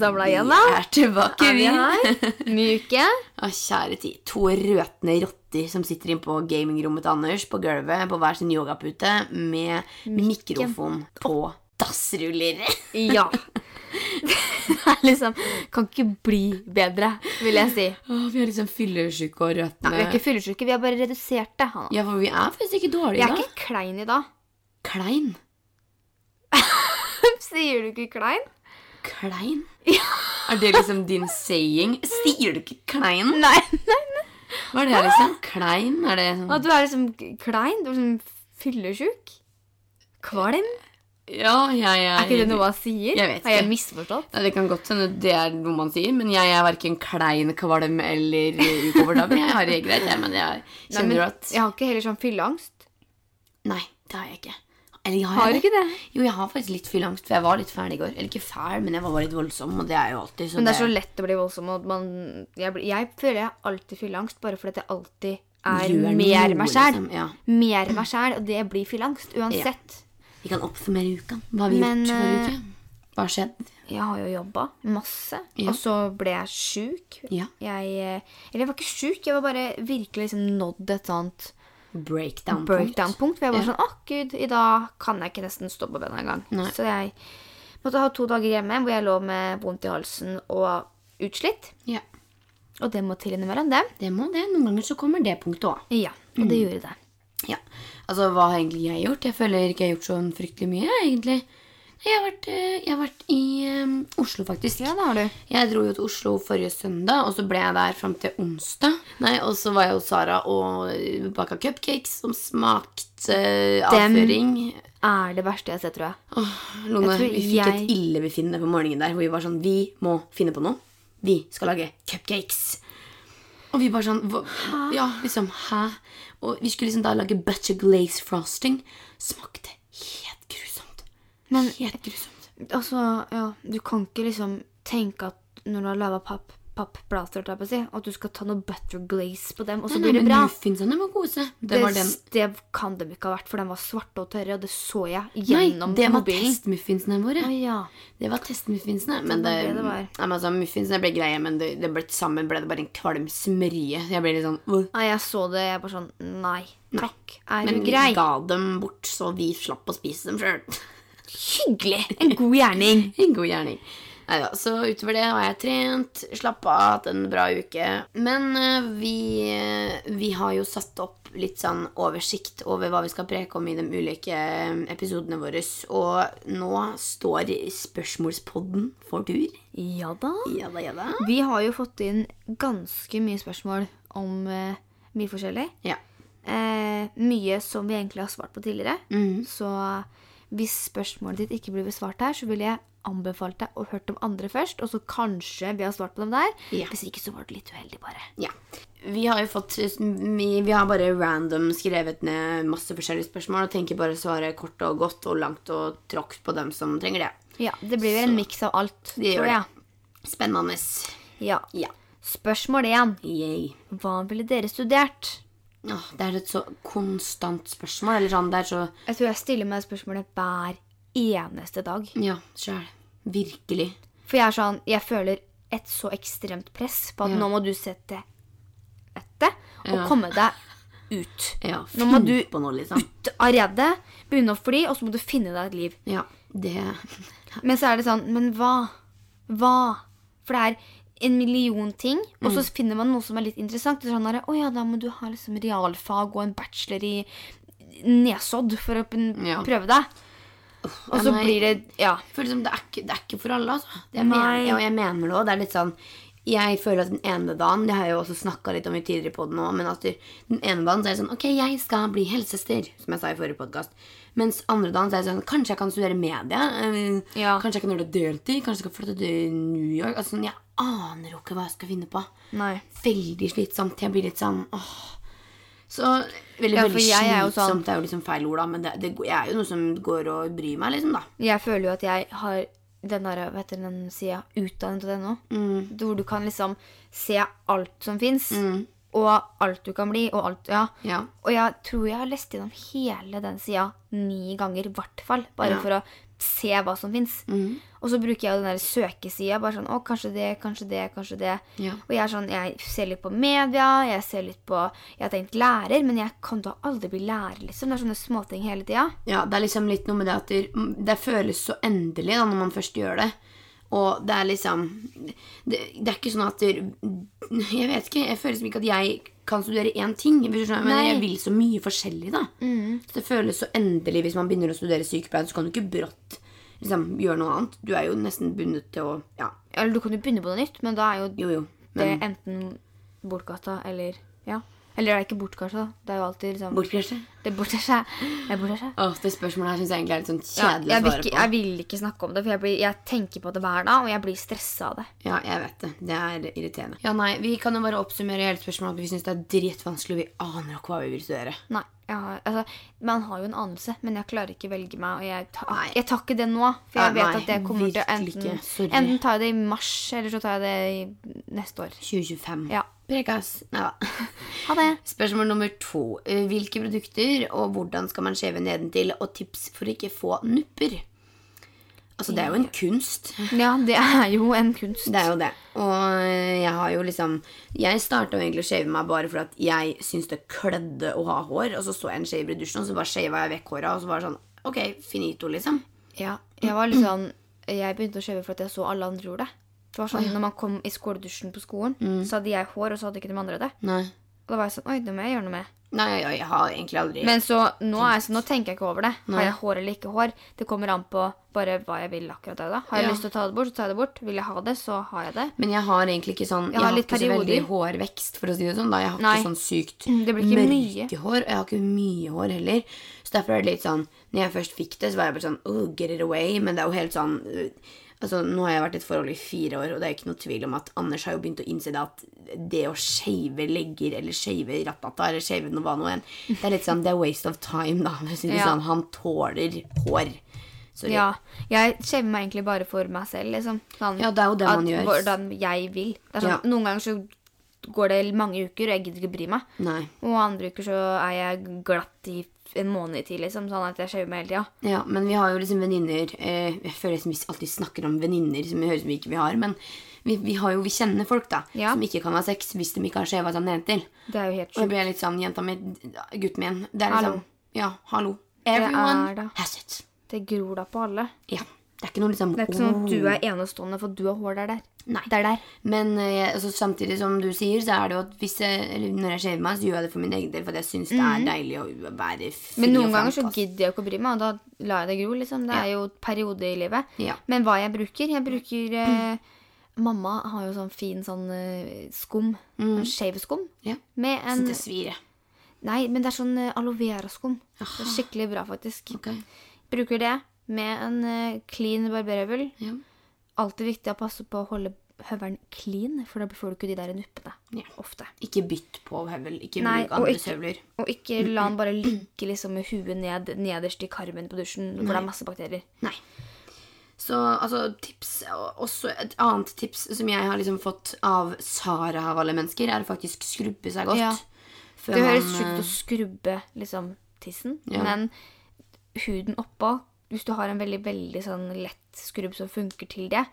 Samla igjen, da. Vi er tilbake, Er vi her? Ny uke. Å, kjære tid. To røtne rotter som sitter inne på gamingrommet til Anders på gulvet på hver sin yogapute med mikrofon på dassruller. Ja. Det er liksom Kan ikke bli bedre, vil jeg si. Åh, vi er liksom fyllesyke og Nei, røtende. vi er ikke fyllesyke, vi har bare redusert det. Ja, for vi er faktisk ikke Vi er ikke klein i dag. Klein. Sier du ikke klein? Klein? Er det liksom din saying? Sier du ikke klein? Nei, nei, nei. Hva er det liksom? Klein? Er det sånn At du er liksom klein? Du er liksom fyllesjuk? Kvalm? Ja, jeg ja Er ikke det noe man sier? Jeg vet Har jeg misforstått? Nei, Det kan godt hende det er noe man sier, men jeg er verken klein, kvalm eller ukomfortabel. Jeg har det greit, jeg, men jeg Nei, kjenner men at jeg har ikke heller sånn fylleangst. Nei, det har jeg ikke. Eller jeg Har du ikke det? Jo, jeg har faktisk litt fylleangst, for jeg var litt fæl i går. Eller ikke fæl, men jeg var bare litt voldsom, og det er jo alltid så Men det er så lett å bli voldsom. Og man, jeg, jeg føler jeg alltid fylleangst bare fordi jeg alltid er gjør mer meg sjæl. liksom, ja. Mer meg sjæl, og det blir fylleangst uansett. Vi kan oppsummere uka. Hva har vi Men, gjort forrige eh, uke? Hva har skjedd? Jeg har jo jobba masse, Ja. og så ble jeg sjuk. Ja. Jeg, eh, eller jeg var ikke sjuk, jeg var bare virkelig liksom nådd et sånt Breakdown-punkt. breakdown-punkt. For jeg var sånn Å, gud, i dag kan jeg ikke nesten stå på beina engang. Så jeg måtte ha to dager hjemme hvor jeg lå med vondt i halsen og utslitt. Ja, Og det må til innimellom, det. det må det. Noen ganger så kommer det punktet òg. Ja, og det gjorde det. Ja. Altså, hva har egentlig jeg gjort? Jeg føler ikke jeg har gjort sånn fryktelig mye, egentlig. Jeg har vært, eh, jeg har vært i um, Oslo, faktisk. Ja, det har du. Jeg dro jo til Oslo forrige søndag, og så ble jeg der fram til onsdag. Nei, Og så var jeg hos Sara og baka cupcakes som smakte uh, avføring. Er det verste jeg har sett, tror jeg. Åh, Lone, Jeg tror vi fikk jeg- et illebefinnende på morgenen der, hvor vi var sånn Vi må finne på noe. Vi skal lage cupcakes. Og vi bare sånn hva, Ja, liksom, hæ? Og vi skulle liksom da lage butter glaze frosting. Smakte helt. Men Helt grusomt. altså, ja, du kan ikke liksom tenke at når du har laga papp, pappplater, at du skal ta noe butter glaze på dem, og så Nei, blir nei, det men bra. Muffinsene var gode. Det, Det, var den det kan de ikke ha vært, for de var svarte og tørre, og det så jeg Nei, gjennom det var testmuffinsene våre. Ah, ja. Det var testmuffinsene. Men det, det det var. Nei, men altså, muffinsene ble greie, men det, det ble sammen ble det bare en kvalm smørje. Jeg ble litt sånn uh. Nei, jeg så det, jeg bare sånn Nei, takk. Er Men vi ga dem bort, så vi slapp å spise dem sjøl. Hyggelig! En god gjerning. En god gjerning. Neida, så utover det har jeg trent, slappa av, hatt en bra uke. Men eh, vi, eh, vi har jo satt opp litt sånn oversikt over hva vi skal preke om i de ulike eh, episodene våre. Og nå står spørsmålspodden for tur. Ja da. Ja da, ja da. Vi har jo fått inn ganske mye spørsmål om uh, mye forskjellig. Ja. Eh, mye som vi egentlig har svart på tidligere. Mm. Så hvis spørsmålet ditt ikke blir besvart her, så ville jeg anbefalt deg å høre om andre først, og så kanskje vi har svart på dem der. Ja. Hvis ikke så var det litt uheldig, bare. Ja. Vi har jo fått Vi, har bare random skrevet ned masse forskjellige spørsmål og tenker bare å svare kort og godt og langt og tråkt på dem som trenger det. Ja, det blir vel en miks av alt, Det tror jeg. det. Spennende. Ja. Ja. Spørsmål én. Yay. Hva ville dere studert? Åh, det er et så konstant spørsmål. Eller sånn, det er så Jeg tror jeg stiller meg spørsmålet hver eneste dag. Ja, sjæl. Virkelig. For jeg er sånn, jeg føler et så ekstremt press på at Ja. nå må du sette vettet og Ja. komme deg ut. Ja, Nå må finn du på noe, liksom. ut av redet, begynne å fly, og så må du finne deg et liv. Ja, det Men så er det sånn, men hva? Hva? For det er en million ting, og Mm. så finner man noe som er litt interessant. Er sånn der, oh, ja, da må du ha liksom realfag og en bachelor i nesodd for å Ja. prøve deg. Og så blir det, ja. Jeg føler som det er ikke, det er ikke for alle, altså. Det Nei. mener, ja, jeg mener det òg. Det er litt sånn Jeg føler at den ene dagen Det har jeg jo også snakka litt om i tidligere podden òg, men at den ene dagen så er det sånn Ok, jeg skal bli helsesøster, som jeg sa i forrige podkast. Mens andre dagen så er det sånn Kanskje jeg kan studere media? eh, Ja. Kanskje jeg kan gjøre det deltid? Kanskje jeg skal flytte til New York? Altså, sånn, jeg aner jo ikke hva jeg skal finne på. Nei. Veldig slitsomt. Jeg blir litt sånn åh. Så veldig, Ja, veldig jo sånn- slitsomt. Det er jo liksom feil ord, da, men det, det, jeg er jo noe som går og bryr meg, liksom, da. Jeg føler jo at jeg har den der, vet du, den sida utdannet.no, Mm. hvor du kan liksom se alt som fins, og alt du kan bli, og alt Ja. Ja. Og jeg tror jeg har lest gjennom hele den sida ni ganger, i hvert fall. Bare Ja. for å se hva som fins. Og så bruker jeg jo den der søkesida. Bare sånn Å, kanskje det, kanskje det, kanskje det. Ja. Og jeg er sånn, jeg ser litt på media, jeg ser litt på Jeg har tenkt lærer, men jeg kan da aldri bli lærer, liksom. Det er sånne småting hele tida. Ja, det er liksom litt noe med det at det, det føles så endelig da, når man først gjør det. Og det er liksom Det, det er ikke sånn at Jeg vet ikke. Jeg føler som ikke at jeg kan studere én ting. hvis du skjønner, Men jeg vil så mye forskjellig, da. Så det føles så endelig hvis man begynner å studere sykepleie, så kan du ikke brått liksom, gjøre noe annet. Du er jo nesten bundet til å Ja, Eller du kan jo begynne på noe nytt, men da er jo jo, jo. det enten bortgata eller Ja. Eller det er ikke bortkasta. Det er jo alltid liksom bortkrasje? Det er bortkasta. Åh, det spørsmålet her syns jeg egentlig er litt sånn kjedelig ja, å svare på. jeg vil ikke snakke om det, for jeg, blir, jeg tenker på det hver dag, og jeg blir stressa av det. Ja, jeg vet det. Det er irriterende. Ja, nei, Vi kan jo bare oppsummere hele spørsmålet at vi syns det er dritvanskelig, og vi aner ikke hva vi vil studere. Nei, har, altså, Man har jo en anelse, men jeg klarer ikke velge meg. Og jeg, tar- jeg tar ikke det nå, for jeg vet nei, at det kommer til enten, enten tar jeg det i mars, eller så tar jeg det i neste år. 2025. Ja. Prekas. Nei da. Ha det. Spørsmål nummer to. Eh, Hvilke produkter og hvordan skal man skjeve nedentil? Og tips for å ikke få nupper. Altså, det er jo en kunst. Ja, det er jo en kunst. Det er jo det. Og eh, jeg har jo liksom Jeg starta egentlig å shave meg bare fordi at jeg syntes det klødde å ha hår. Og så så jeg en shaver i dusjen, og så bare shava jeg vekk håra. Og så var det sånn Ok, finito, liksom. Ja, jeg var litt sånn Jeg begynte å shave for at jeg så alle andre gjorde det. Det var sånn, Når man kom i skoledusjen på skolen, så hadde jeg hår, og så hadde ikke de andre det. Nei. Og da var jeg sånn Oi, det må jeg gjøre noe med. Nei, jeg, jeg har egentlig aldri Men så nå, jeg, så nå tenker jeg ikke over det. Har jeg hår eller ikke hår? Det kommer an på bare hva jeg vil akkurat der da. Har jeg Ja. lyst til å ta det bort, så tar jeg det bort. Vil jeg ha det, så har jeg det. Men jeg har egentlig ikke sånn Jeg, har har litt ikke så veldig hårvekst, for å si det sånn. da Jeg har Nei. ikke sånn sykt Det blir ikke mye. hår. Og jeg har ikke mye hår heller. Så derfor er det litt sånn Når jeg først fikk det, så var jeg bare sånn oh, Get it away. Men det er jo helt sånn Altså, Nå har jeg vært i et forhold i fire år, og det er ikke noe tvil om at Anders har jo begynt å innse det at det å shave legger eller shave ratata eller shave noe hva nå enn, det er litt sånn Det er waste of time, da. Ja. sånn. Han tåler hår. Sorry. Ja, jeg shaver meg egentlig bare for meg selv, liksom. Sånn, Ja, det er jo det at, man gjør. Hvordan jeg vil. Det sånn, Ja. Noen ganger så går det mange uker, og jeg gidder ikke bry meg. Nei. Og andre uker så er jeg glatt i en måned til, liksom. Sånn at jeg shaver meg hele tida. Ja, men vi har jo liksom venninner eh, Jeg føler liksom vi alltid snakker om venninner som høres ut som vi ikke vi har. Men vi, vi, har jo, vi kjenner folk da Ja. som ikke kan ha sex hvis de ikke har skjeva jenter Det er jo helt Og jeg blir litt sånn Jenta mi, gutten min Det er Hallo. liksom Ja, hallo. er Everyone det. has it. Det gror da på alle. Ja. Det er ikke noe liksom Det er ikke sånn at du er enestående for du har hår der. der. Nei. Der, der. Men eh, altså, samtidig som du sier, så er det jo at hvis jeg, eller når jeg shaver meg, så gjør jeg det for min egen del, for jeg syns det er deilig å være fri Mhm. Men noen og ganger så gidder jeg ikke å bry meg, og da lar jeg det gro. liksom. Det er jo periode i livet. Ja. Men hva jeg bruker Jeg bruker eh, Mamma har jo sånn fin sånn eh, skum. Sånn Shave-skum. Ja. Med Så en det svir, jeg. Nei, men det er sånn eh, aloe vera-skum. Det er skikkelig bra, faktisk. Ok. Bruker det med en uh, clean barberhøvel. Ja. Alltid viktig å passe på å holde høvelen clean, for da får du ikke de der nuppene. Ja. Ofte. Ikke bytt på høvel. Ikke Nei, bruk andres høvler. Og ikke la den bare ligge liksom med huet ned nederst i karmen på dusjen, hvor det er masse bakterier. Nei. Så altså, tips Også et annet tips som jeg har liksom fått av Sara av alle mennesker, er å faktisk skrubbe seg godt. Ja. Det høres sjukt eh, å skrubbe liksom tissen, Ja. men huden oppå Hvis du har en veldig veldig sånn lett skrubb som funker til det,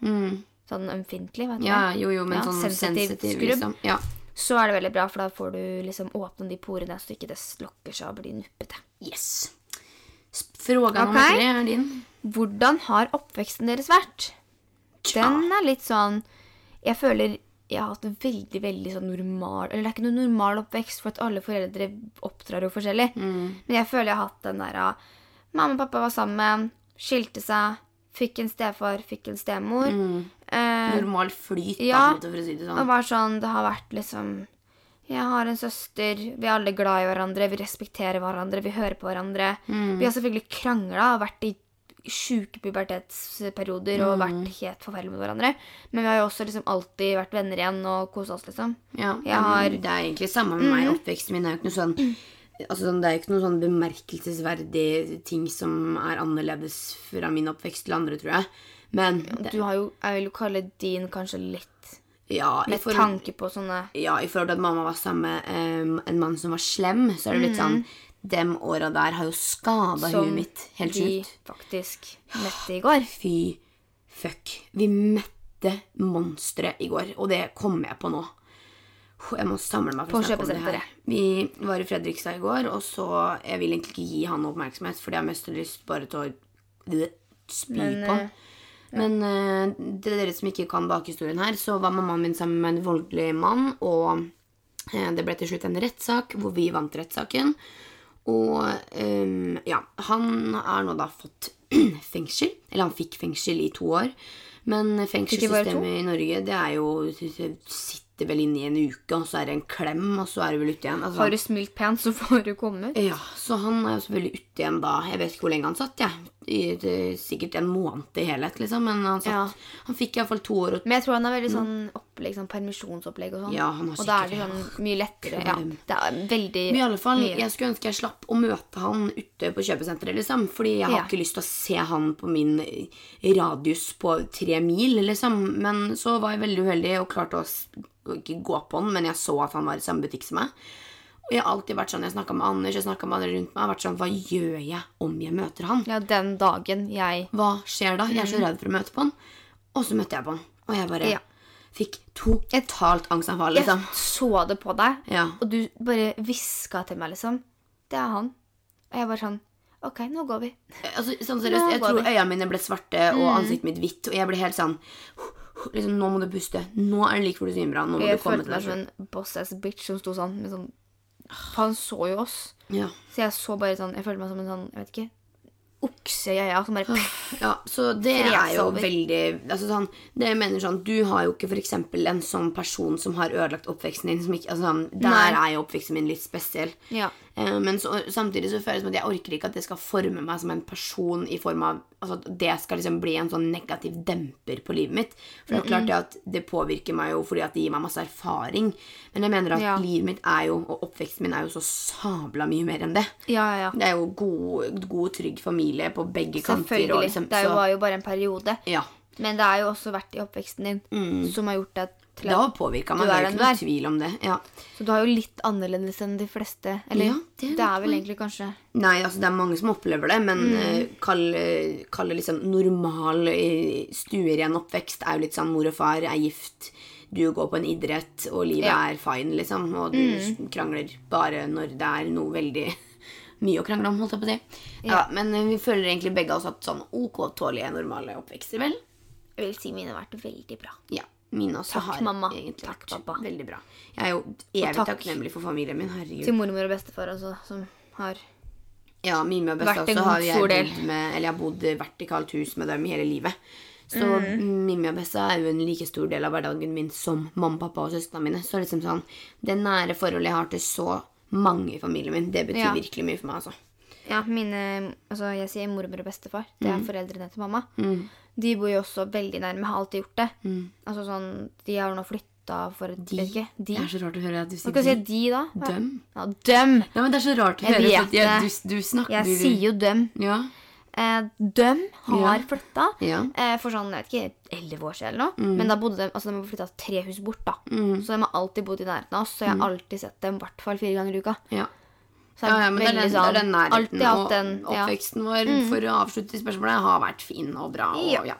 sånn ømfintlig, vet du Mm. Ja, jo, jo, men Ja, sånn sensitiv sensitiv, skrubb. liksom. Ja. så er det veldig bra, for da får du liksom åpne de porene så ikke det lokker seg og blir nuppete. Yes. Fråga nummer okay. tre er din. Hvordan har oppveksten deres vært? Den er litt sånn Jeg føler jeg har hatt en veldig veldig sånn normal Eller det er ikke noen normal oppvekst, for at alle foreldre oppdrar jo forskjellig. Men jeg føler jeg har hatt den derre Mamma og pappa var sammen, skilte seg, fikk en stefar, fikk en stemor. Eh, Normal flyt, ja. da, for å si det og sånn. bare sånn Det har vært liksom Jeg har en søster, vi er alle glad i hverandre, vi respekterer hverandre, vi hører på hverandre. Vi har selvfølgelig krangla og vært i sjuke pubertetsperioder og vært helt forferdelige med hverandre. Men vi har jo også liksom alltid vært venner igjen og kosa oss, liksom. Ja, Jeg har-. Det er egentlig samme med meg. Oppveksten min er jo ikke noe sånn Altså, sånn, Det er jo ikke noen sånn bemerkelsesverdig ting som er annerledes fra min oppvekst til andre, tror jeg. Men det, Du har jo, jeg vil jo kalle din kanskje litt ja, med forhold, tanke på sånne ja, i forhold til at mamma var sammen med um, en mann som var slem, så er det litt sånn dem åra der har jo skada Som huet mitt helt sjukt. faktisk møtte i går. Fy fuck. Vi møtte monstre i går, og det kommer jeg på nå. Jeg må samle meg for å snakke om det her. Vi var i Fredrikstad i går, og så Jeg vil egentlig ikke gi han oppmerksomhet, fordi jeg har mest lyst bare til å spy Men, på eh, Men det er dere som ikke kan bakhistorien her, så var mammaen min sammen med en voldelig mann, og eh, det ble til slutt en rettssak hvor vi vant rettssaken. Og um, ja, han har nå da fått fengsel. Eller han fikk fengsel i to år. Men fengselssystemet i Norge, det er jo det Sitter vel inne i en uke, og så er det en klem, og så er du vel ute igjen. Altså, Har du smilt pent, så får du komme ut. ja, så han er jo selvfølgelig ute igjen da. Jeg vet ikke hvor lenge han satt, jeg. I det, sikkert en måned i helhet, liksom. Men han, satt, Ja. han fikk iallfall to år og Men jeg tror han har veldig sånn opplegg, sånn permisjonsopplegg og sånn. Ja, han har og da er det sånn mye lettere. Ja, det er veldig Men i alle fall, mye. jeg skulle ønske jeg slapp å møte han ute på kjøpesenteret, liksom. Fordi jeg har Ja. ikke lyst til å se han på min radius på tre mil, liksom. Men så var jeg veldig uheldig og klarte å å ikke gå på han, men jeg så at han var i samme butikk som meg. Og jeg har alltid vært sånn, jeg snakka med Anders, jeg snakket med andre rundt meg, jeg har vært sånn, hva gjør jeg om jeg møter han? Ja, den dagen jeg Hva skjer da? Jeg er så redd for å møte på han. Og så møtte jeg på han, og jeg bare Mm. Ja. fikk totalt angstanfall, liksom. Jeg så det på deg, Ja. og du bare hviska til meg, liksom. Det er han. Og jeg bare sånn Ok, nå går vi. Altså, sånn seriøst, jeg tror vi. øynene mine ble svarte og ansiktet mitt hvitt, og jeg ble helt sånn liksom, Nå må du puste. Nå er det like før du svimer av. Nå må Jeg du komme følte til meg deg som en boss-ass bitch som sto sånn med sånn For han så jo oss. Ja. Så jeg så bare sånn Jeg følte meg som en sånn, jeg vet ikke Okse i øya som bare ja, så det er jo over. veldig altså sånn, Det jeg mener sånn Du har jo ikke eksempel en sånn person som har ødelagt oppveksten din. Som ikke, altså, sånn, der Nei. er jo oppveksten min litt spesiell. Ja. Eh, Men så, samtidig så føles det som at jeg orker ikke at det skal forme meg som en person i form av altså at det skal liksom bli en sånn negativ demper på livet mitt. For det er klart det at det påvirker meg jo fordi at det gir meg masse erfaring. Men jeg mener at Ja. livet mitt er jo, og oppveksten min er jo så sabla mye mer enn det. Ja, ja, ja. Det er jo god, god trygg familie på begge kanter. Selvfølgelig. Liksom, Det jo- var jo bare en periode. ja, Men det er jo også vært i oppveksten din som har gjort deg til det at har påvirka meg. Du Det er er jo ikke noe er. tvil om det. Ja. Så du har jo litt annerledes enn de fleste. Eller Ja, det det er er, et godt vel egentlig kanskje Nei, altså det er mange som opplever det, men mm. kalle, kalle liksom normal eh, stueren oppvekst er jo litt sånn mor og far er gift, du går på en idrett, og livet Ja. er fine, liksom, og du mm. krangler bare når det er noe veldig mye å krangle om, holdt jeg på å si. Ja, men eh, vi føler egentlig begge oss at sånn ok tålige normale oppvekster, vel? Jeg vil si mine har vært veldig bra. Ja. Mine også Takk, har mamma. egentlig Takk, vært pappa. veldig bra. Jeg er jo evig takk. takknemlig for familien min, herregud. Til mormor og bestefar også, som har Ja, Mime og Besta Vært en også har jeg bodd med Eller jeg har bodd i vertikalt hus med dem hele livet. Så Mm. Mimmi og Bessa er jo en like stor del av hverdagen min som mamma, pappa og søsknene mine. Så liksom sånn, Det nære forholdet jeg har til så mange i familien min, det betyr Ja. virkelig mye for meg. altså. Ja, mine Altså, jeg sier mormor og bestefar. Det Mm. er foreldrene til mamma. De bor jo også veldig nærme. Har alltid gjort det. Altså sånn De har nå flytta for et Mm. De. Vet ikke. De. Det er så rart å høre at du Hva sier skal jeg si de, da? Døm. Ja, døm. Ja, men det er så rart å Jeg høre. vet jeg, du, du snakker Jeg sier jo døm. Ja. Eh, døm har Ja. flytta Ja. Mm. eh, for sånn, jeg vet ikke, elleve år siden eller noe. Men da bodde de, altså de har flytta tre hus bort, da. Så de har alltid bodd i nærheten av oss. Så jeg Mm. har alltid sett dem i hvert fall fire ganger i uka. ja. Så Ja, ja, men veldig det er den sånn- nærheten. Og den ja. Mm. oppveksten vår, for å avslutte spørsmålet, har vært fin og bra. Og, Ja.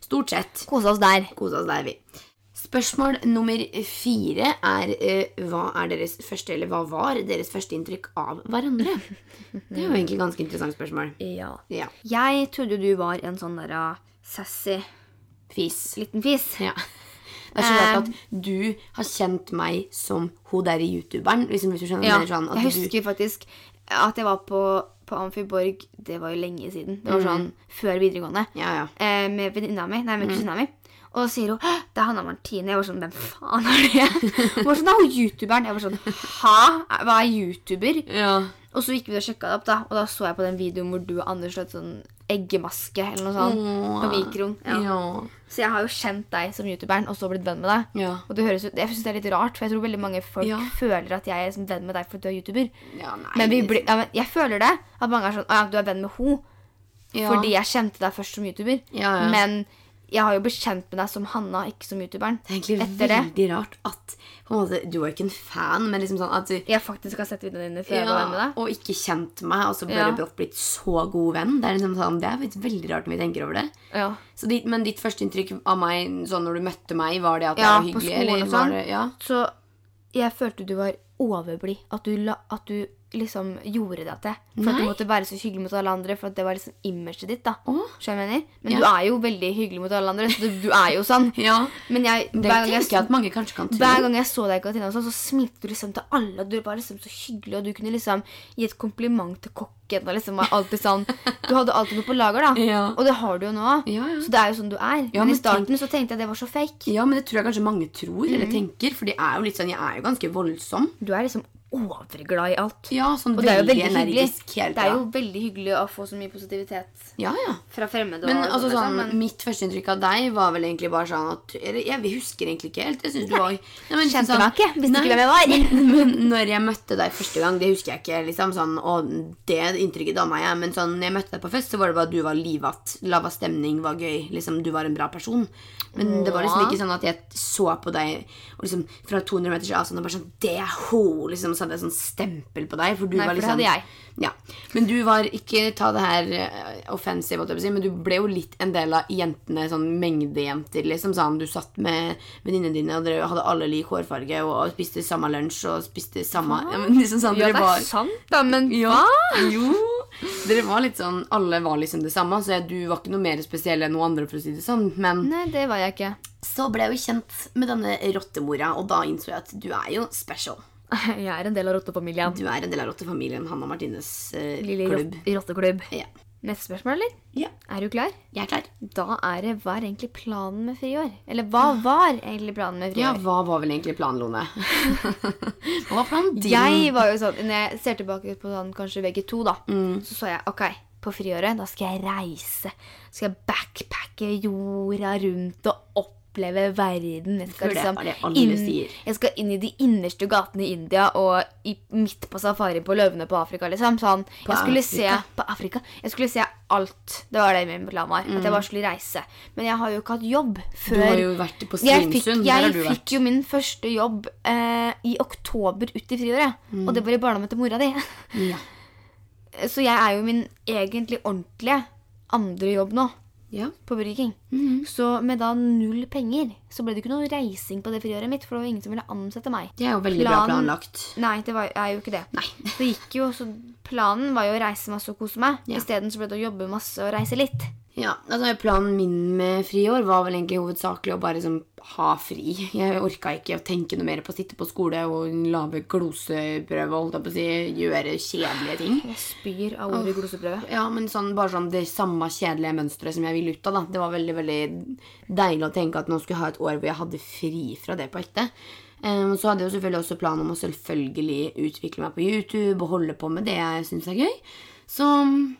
Stort sett. Kosa oss der. Kosa oss der, vi. Spørsmål nummer fire er uh, hva er deres første, eller hva var deres første inntrykk av hverandre? Det er jo egentlig et ganske interessant spørsmål. Ja. Ja. Jeg trodde du var en sånn der uh, sassy Fis. liten fis. Ja. Det er så rart at du har kjent meg som hun der i youtuberen. Liksom, hvis du skjønner Ja, sånn, jeg du- husker faktisk at jeg var på, på Amfiborg Det var jo lenge siden. Det var sånn før videregående. Ja, ja. Eh, med venninna mi. Nei, med kusina mi. Og så sier hun det er Hanna Martine. Jeg var sånn Hvem faen er det? Hun var sånn, det er hun youtuberen. Jeg var sånn Hæ? Hva er youtuber? ja. Og så gikk vi og sjekka det opp, da. Og da så jeg på den videoen hvor du og Anders slått sånn eggemaske eller noe sånt på mikroen. Ja. Ja. Så jeg har jo kjent deg som youtuberen, og så blitt venn med deg. Ja. Og det høres ut, Jeg synes det er litt rart, for jeg tror veldig mange folk føler at jeg er som venn med deg fordi du er youtuber. Ja, nei, Men, vi blir, ja, men jeg føler det. At mange er sånn Å ja, du er venn med henne. Fordi jeg kjente deg først som youtuber. Ja, ja. Men Jeg har jo blitt kjent med deg som Hanna, ikke som youtuberen. Det er egentlig Etter det. veldig rart at på en måte, Du var ikke en fan, men liksom sånn at du Jeg faktisk har sett videoene dine før jeg var med deg. Og ikke kjent meg, og så bare Ja. brått blitt så god venn. Det er liksom sånn, det er veldig rart når vi tenker over det. Ja. Så ditt, men ditt første inntrykk av meg sånn når du møtte meg, var det at Ja, jeg var på hyggelig? skolen eller og sånn. det, ja? Så jeg følte du var overblid. At du, la, at du liksom gjorde deg til. For at du måtte være så hyggelig mot alle andre. For at det var liksom imaget ditt. da Å? Skjønner jeg mener? Men Ja. du er jo veldig hyggelig mot alle andre. Så du, er jo sånn. ja. Men jeg, Det hver, gang jeg jeg, at mange kanskje kan tro. hver gang jeg så deg i kantina, sånn, så smilte du liksom til alle. Og du var liksom så hyggelig, og du kunne liksom gi et kompliment til kokken. Og liksom var alltid sånn Du hadde alltid noe på lager, da. Ja. Og det har du jo nå. Ja, ja. Så det er jo sånn du er. Men, men i starten så tenkte jeg det var så fake. Ja, men det tror jeg kanskje mange tror Mm. eller tenker. For de er jo litt sånn, jeg er jo ganske voldsom. Du er liksom overglad i alt. Ja, sånn Og det er jo veldig, veldig hyggelig. energisk hele Det er jo veldig hyggelig å få så mye positivitet Ja, ja. fra fremmede. Men og altså sånn, sånn, liksom, men mitt førsteinntrykk av deg var vel egentlig bare sånn at Jeg husker egentlig ikke helt. Jeg syns du var Nei, men Kjente sånn- meg ikke, visste Nei, ikke hvem jeg var. Men, men når jeg møtte deg første gang, det husker jeg ikke. liksom sånn, Og det inntrykket danna jeg. Men sånn, når jeg møtte deg på fest, så var det bare at du var livatt. Lava stemning, var gøy. liksom Du var en bra person. Men det var liksom ikke sånn at jeg så på deg og liksom fra 200 meters avstand og bare sånn Det er ho! Liksom, så hadde jeg sånn stempel på deg. For du Nei, var for det liksom hadde jeg. Ja. Men du var ikke Ta det her eh, offensive, men du ble jo litt en del av jentene, sånn mengdejenter, liksom. Sånn, du satt med venninnene dine, og dere hadde alle lik hårfarge, og, og spiste samme lunsj og spiste samme ja, men liksom sånn, Ja, det var, er sant, da, men ja, Jo. Dere var litt sånn Alle var liksom det samme, så du var ikke noe mer spesiell enn noen andre, for å si det sånn. Men Nei, det var jeg ikke. så ble jeg jo kjent med denne rottemora, og da innså jeg at du er jo special. Jeg er en del av rottefamilien. Du er en del av rottefamilien Hanna Martines eh, Lille klubb. rotteklubb. Ja. Neste spørsmål, eller? ja. Er du klar? Jeg er klar. Da er det Hva er egentlig planen med friår? Eller hva var egentlig planen med friår? Ja, hva var vel egentlig planen, Lone? hva var planen din? Jeg var jo sånn, Når jeg ser tilbake på sånn, kanskje VG2, da, Mm. så så jeg ok, på friåret da skal jeg reise. Skal jeg backpacke jorda rundt og oppleve verden. Jeg skal, det liksom det inn, jeg skal inn i de innerste gatene i India og i, midt på safari på løvene på Afrika. liksom. Sånn, På jeg skulle Afrika? se på Afrika. Jeg skulle se alt. Det var det min plan var. At Mm. jeg bare skulle reise. Men jeg har jo ikke hatt jobb før Du har jo vært på jeg fikk, Svinesund. Der har jeg fikk jo min første jobb eh, i oktober ut i friåret. Mm. Og det var i barndommen til mora di. Ja. Så jeg er jo min egentlig ordentlige andre jobb nå. Ja. På Burger King. Mhm. Så med da null penger så ble det ikke noe reising på det friåret mitt. For det var ingen som ville ansette meg. Det er jo veldig bra planlagt. Nei, det var, er jo ikke det. Nei. Det gikk jo, så Planen var jo å reise masse og kose meg. Ja. Isteden ble det å jobbe masse og reise litt. Ja, altså Planen min med friår var vel egentlig hovedsakelig å bare liksom ha fri. Jeg orka ikke å tenke noe mer på å sitte på skole og lage gloseprøve holdt jeg på å si, gjøre kjedelige ting. Jeg spyr av ordet gloseprøve. Ja, men sånn, bare sånn det samme kjedelige mønsteret som jeg ville ut av. da. Det var veldig veldig deilig å tenke at nå skulle jeg ha et år hvor jeg hadde fri fra det på ekte. Um, så hadde jeg jo selvfølgelig også planen om å selvfølgelig utvikle meg på YouTube og holde på med det jeg syns er gøy. Så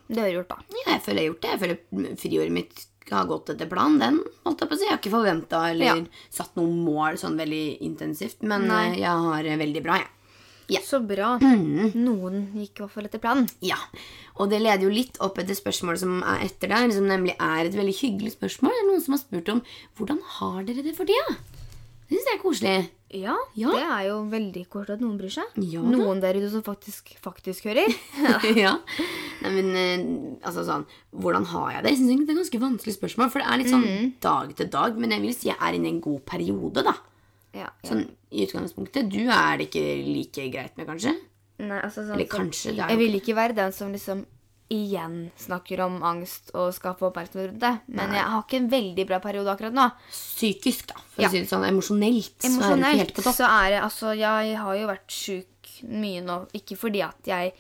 Det har du gjort, da. ja, jeg føler jeg har gjort det. Jeg føler friåret mitt har gått etter planen. Den holdt jeg på å si. Jeg har ikke forventa eller Ja. satt noen mål sånn veldig intensivt, men Nei. eh, jeg har det veldig bra, jeg. Ja. Så bra. Mm. Noen gikk i hvert fall etter planen. Ja, og det leder jo litt opp etter spørsmålet som er etter der, som nemlig er et veldig hyggelig spørsmål. Det er noen som har spurt om hvordan har dere det for tida? Det syns jeg er koselig. Ja, Ja. det er jo veldig koselig at noen bryr seg. Ja noen der ute som faktisk, faktisk hører. ja. Nei, men eh, altså sånn Hvordan har jeg det? Jeg synes det er ganske vanskelig spørsmål, for det er litt sånn Mm. dag til dag. Men jeg vil si jeg er inne i en god periode, da. Ja. Sånn i utgangspunktet. Du er det ikke like greit med, kanskje? Nei, altså, sånn, Eller kanskje er Jeg vil ikke være den som liksom igjen snakker om angst og skal få oppmerksomhet rundt det. Men jeg har ikke en veldig bra periode akkurat nå. Psykisk, da. For Ja. å si det sånn. Emosjonelt. så er det Emosjonelt så er det altså Jeg har jo vært sjuk mye nå. Ikke fordi at jeg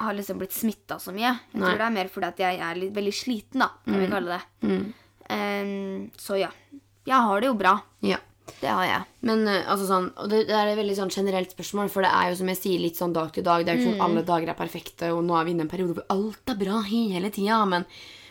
har liksom blitt smitta så mye. Jeg Nei. tror det er mer fordi at jeg er litt, veldig sliten, da, kan vi kalle det. Mm. Um, så ja. Jeg har det jo bra. Ja. Det har jeg. Men eh, altså sånn, og det, det er et veldig sånn generelt spørsmål, for det er jo som jeg sier litt sånn dag til dag. Det er jo ikke sånn alle dager er perfekte, og nå er vi inne i en periode hvor alt er bra hele tida. Men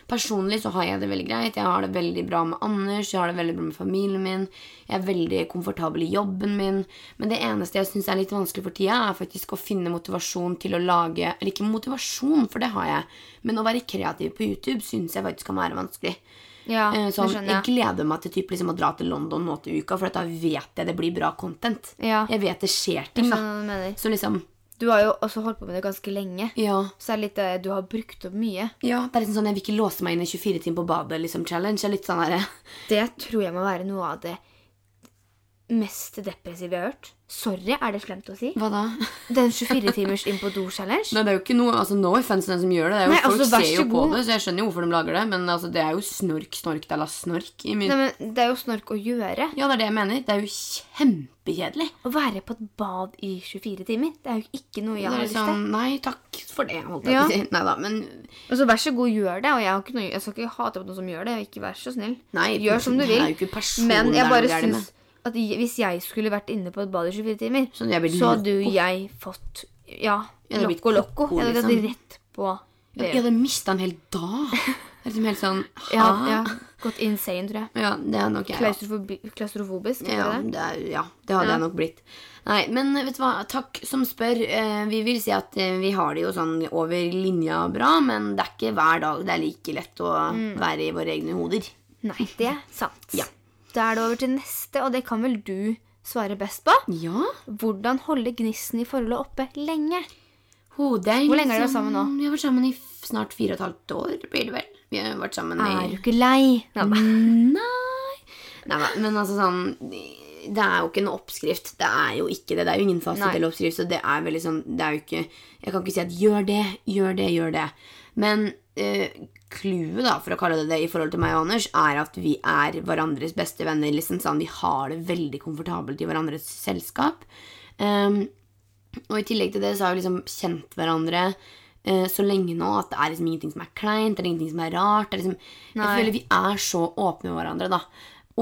personlig så har jeg det veldig greit. Jeg har det veldig bra med Anders, jeg har det veldig bra med familien min. Jeg er veldig komfortabel i jobben min. Men det eneste jeg syns er litt vanskelig for tida, er faktisk å finne motivasjon til å lage Eller ikke motivasjon, for det har jeg, men å være kreativ på YouTube syns jeg faktisk kan være vanskelig. Ja, Eh, det Sånn, jeg jeg. gleder meg til typ, liksom, å dra til London nå til uka, for da vet jeg det blir bra content. Ja. Jeg vet det skjer ting, da. Så liksom Du har jo også holdt på med det ganske lenge. Ja. Så er det litt det du har brukt opp mye. ja det er liksom sånn, Jeg vil ikke låse meg inn i 24 timer på badet, liksom, challenge. Sånn Det tror jeg må være noe av det mest depressive jeg har hørt. Sorry, er det slemt å si? Hva da? Den 24 timers inn på do-challenge? Nei, det er jo ikke noe, altså No offense den som gjør det. det er jo, Nei, folk altså, ser jo på god. det, så jeg skjønner jo hvorfor de lager det. Men altså, det er jo snork, snork de la snork i min Nei, men Det er jo snork å gjøre. Ja, det er det jeg mener. Det er jo kjempekjedelig. Å være på et bad i 24 timer, det er jo ikke noe jeg har er lyst til. sånn, Nei, takk for det. holdt jeg Ja. på å si. Nei da, men Altså, Vær så god, gjør det. Og jeg, har ikke noe, jeg skal ikke hate på noen som gjør det. Ikke vær så snill. Nei, gjør som du det er vil. jo ikke personen Men jeg er bare syns at hvis jeg skulle vært inne på et bad i 24 timer, Sånn, så hadde jo jeg fått Ja, loco loco. Jeg hadde liksom. gått rett på Jeg hadde mista en hel dag. Det liksom helt sånn Ja, ja. Gått insane, tror jeg. Ja, det er nok jeg. ja. Klaustrofobisk. Ja, det det? det, er, ja, det hadde Ja. jeg nok blitt. Nei, men vet du hva, takk som spør. Eh, vi vil si at eh, vi har det jo sånn over linja bra, men det er ikke hver dag det er like lett å Mm. være i våre egne hoder. Nei, det er sant. Ja. Da er det over til neste, og det kan vel du svare best på. Ja. Hvordan holde gnisten i forholdet oppe lenge? Hvor Hvor lenge har dere vært sammen nå? Vi har vært sammen i snart fire og et halvt år, blir det vel. Vi har vært sammen i Er du ikke lei? Nei, nei. Men altså sånn Det er jo ikke en oppskrift. Det er jo ikke det. Det er jo ingen fasit eller oppskrift. Så det er veldig sånn Det er jo ikke Jeg kan ikke si at gjør det, gjør det, gjør det. Men clouet, da, for å kalle det det, i forhold til meg og Anders, er at vi er hverandres beste venner. Liksom sånn, Vi har det veldig komfortabelt i hverandres selskap. Um, og i tillegg til det så har vi liksom kjent hverandre eh, så lenge nå at det er liksom ingenting som er kleint, det er ingenting som er rart. Det er liksom, jeg føler vi er så åpne med hverandre, da.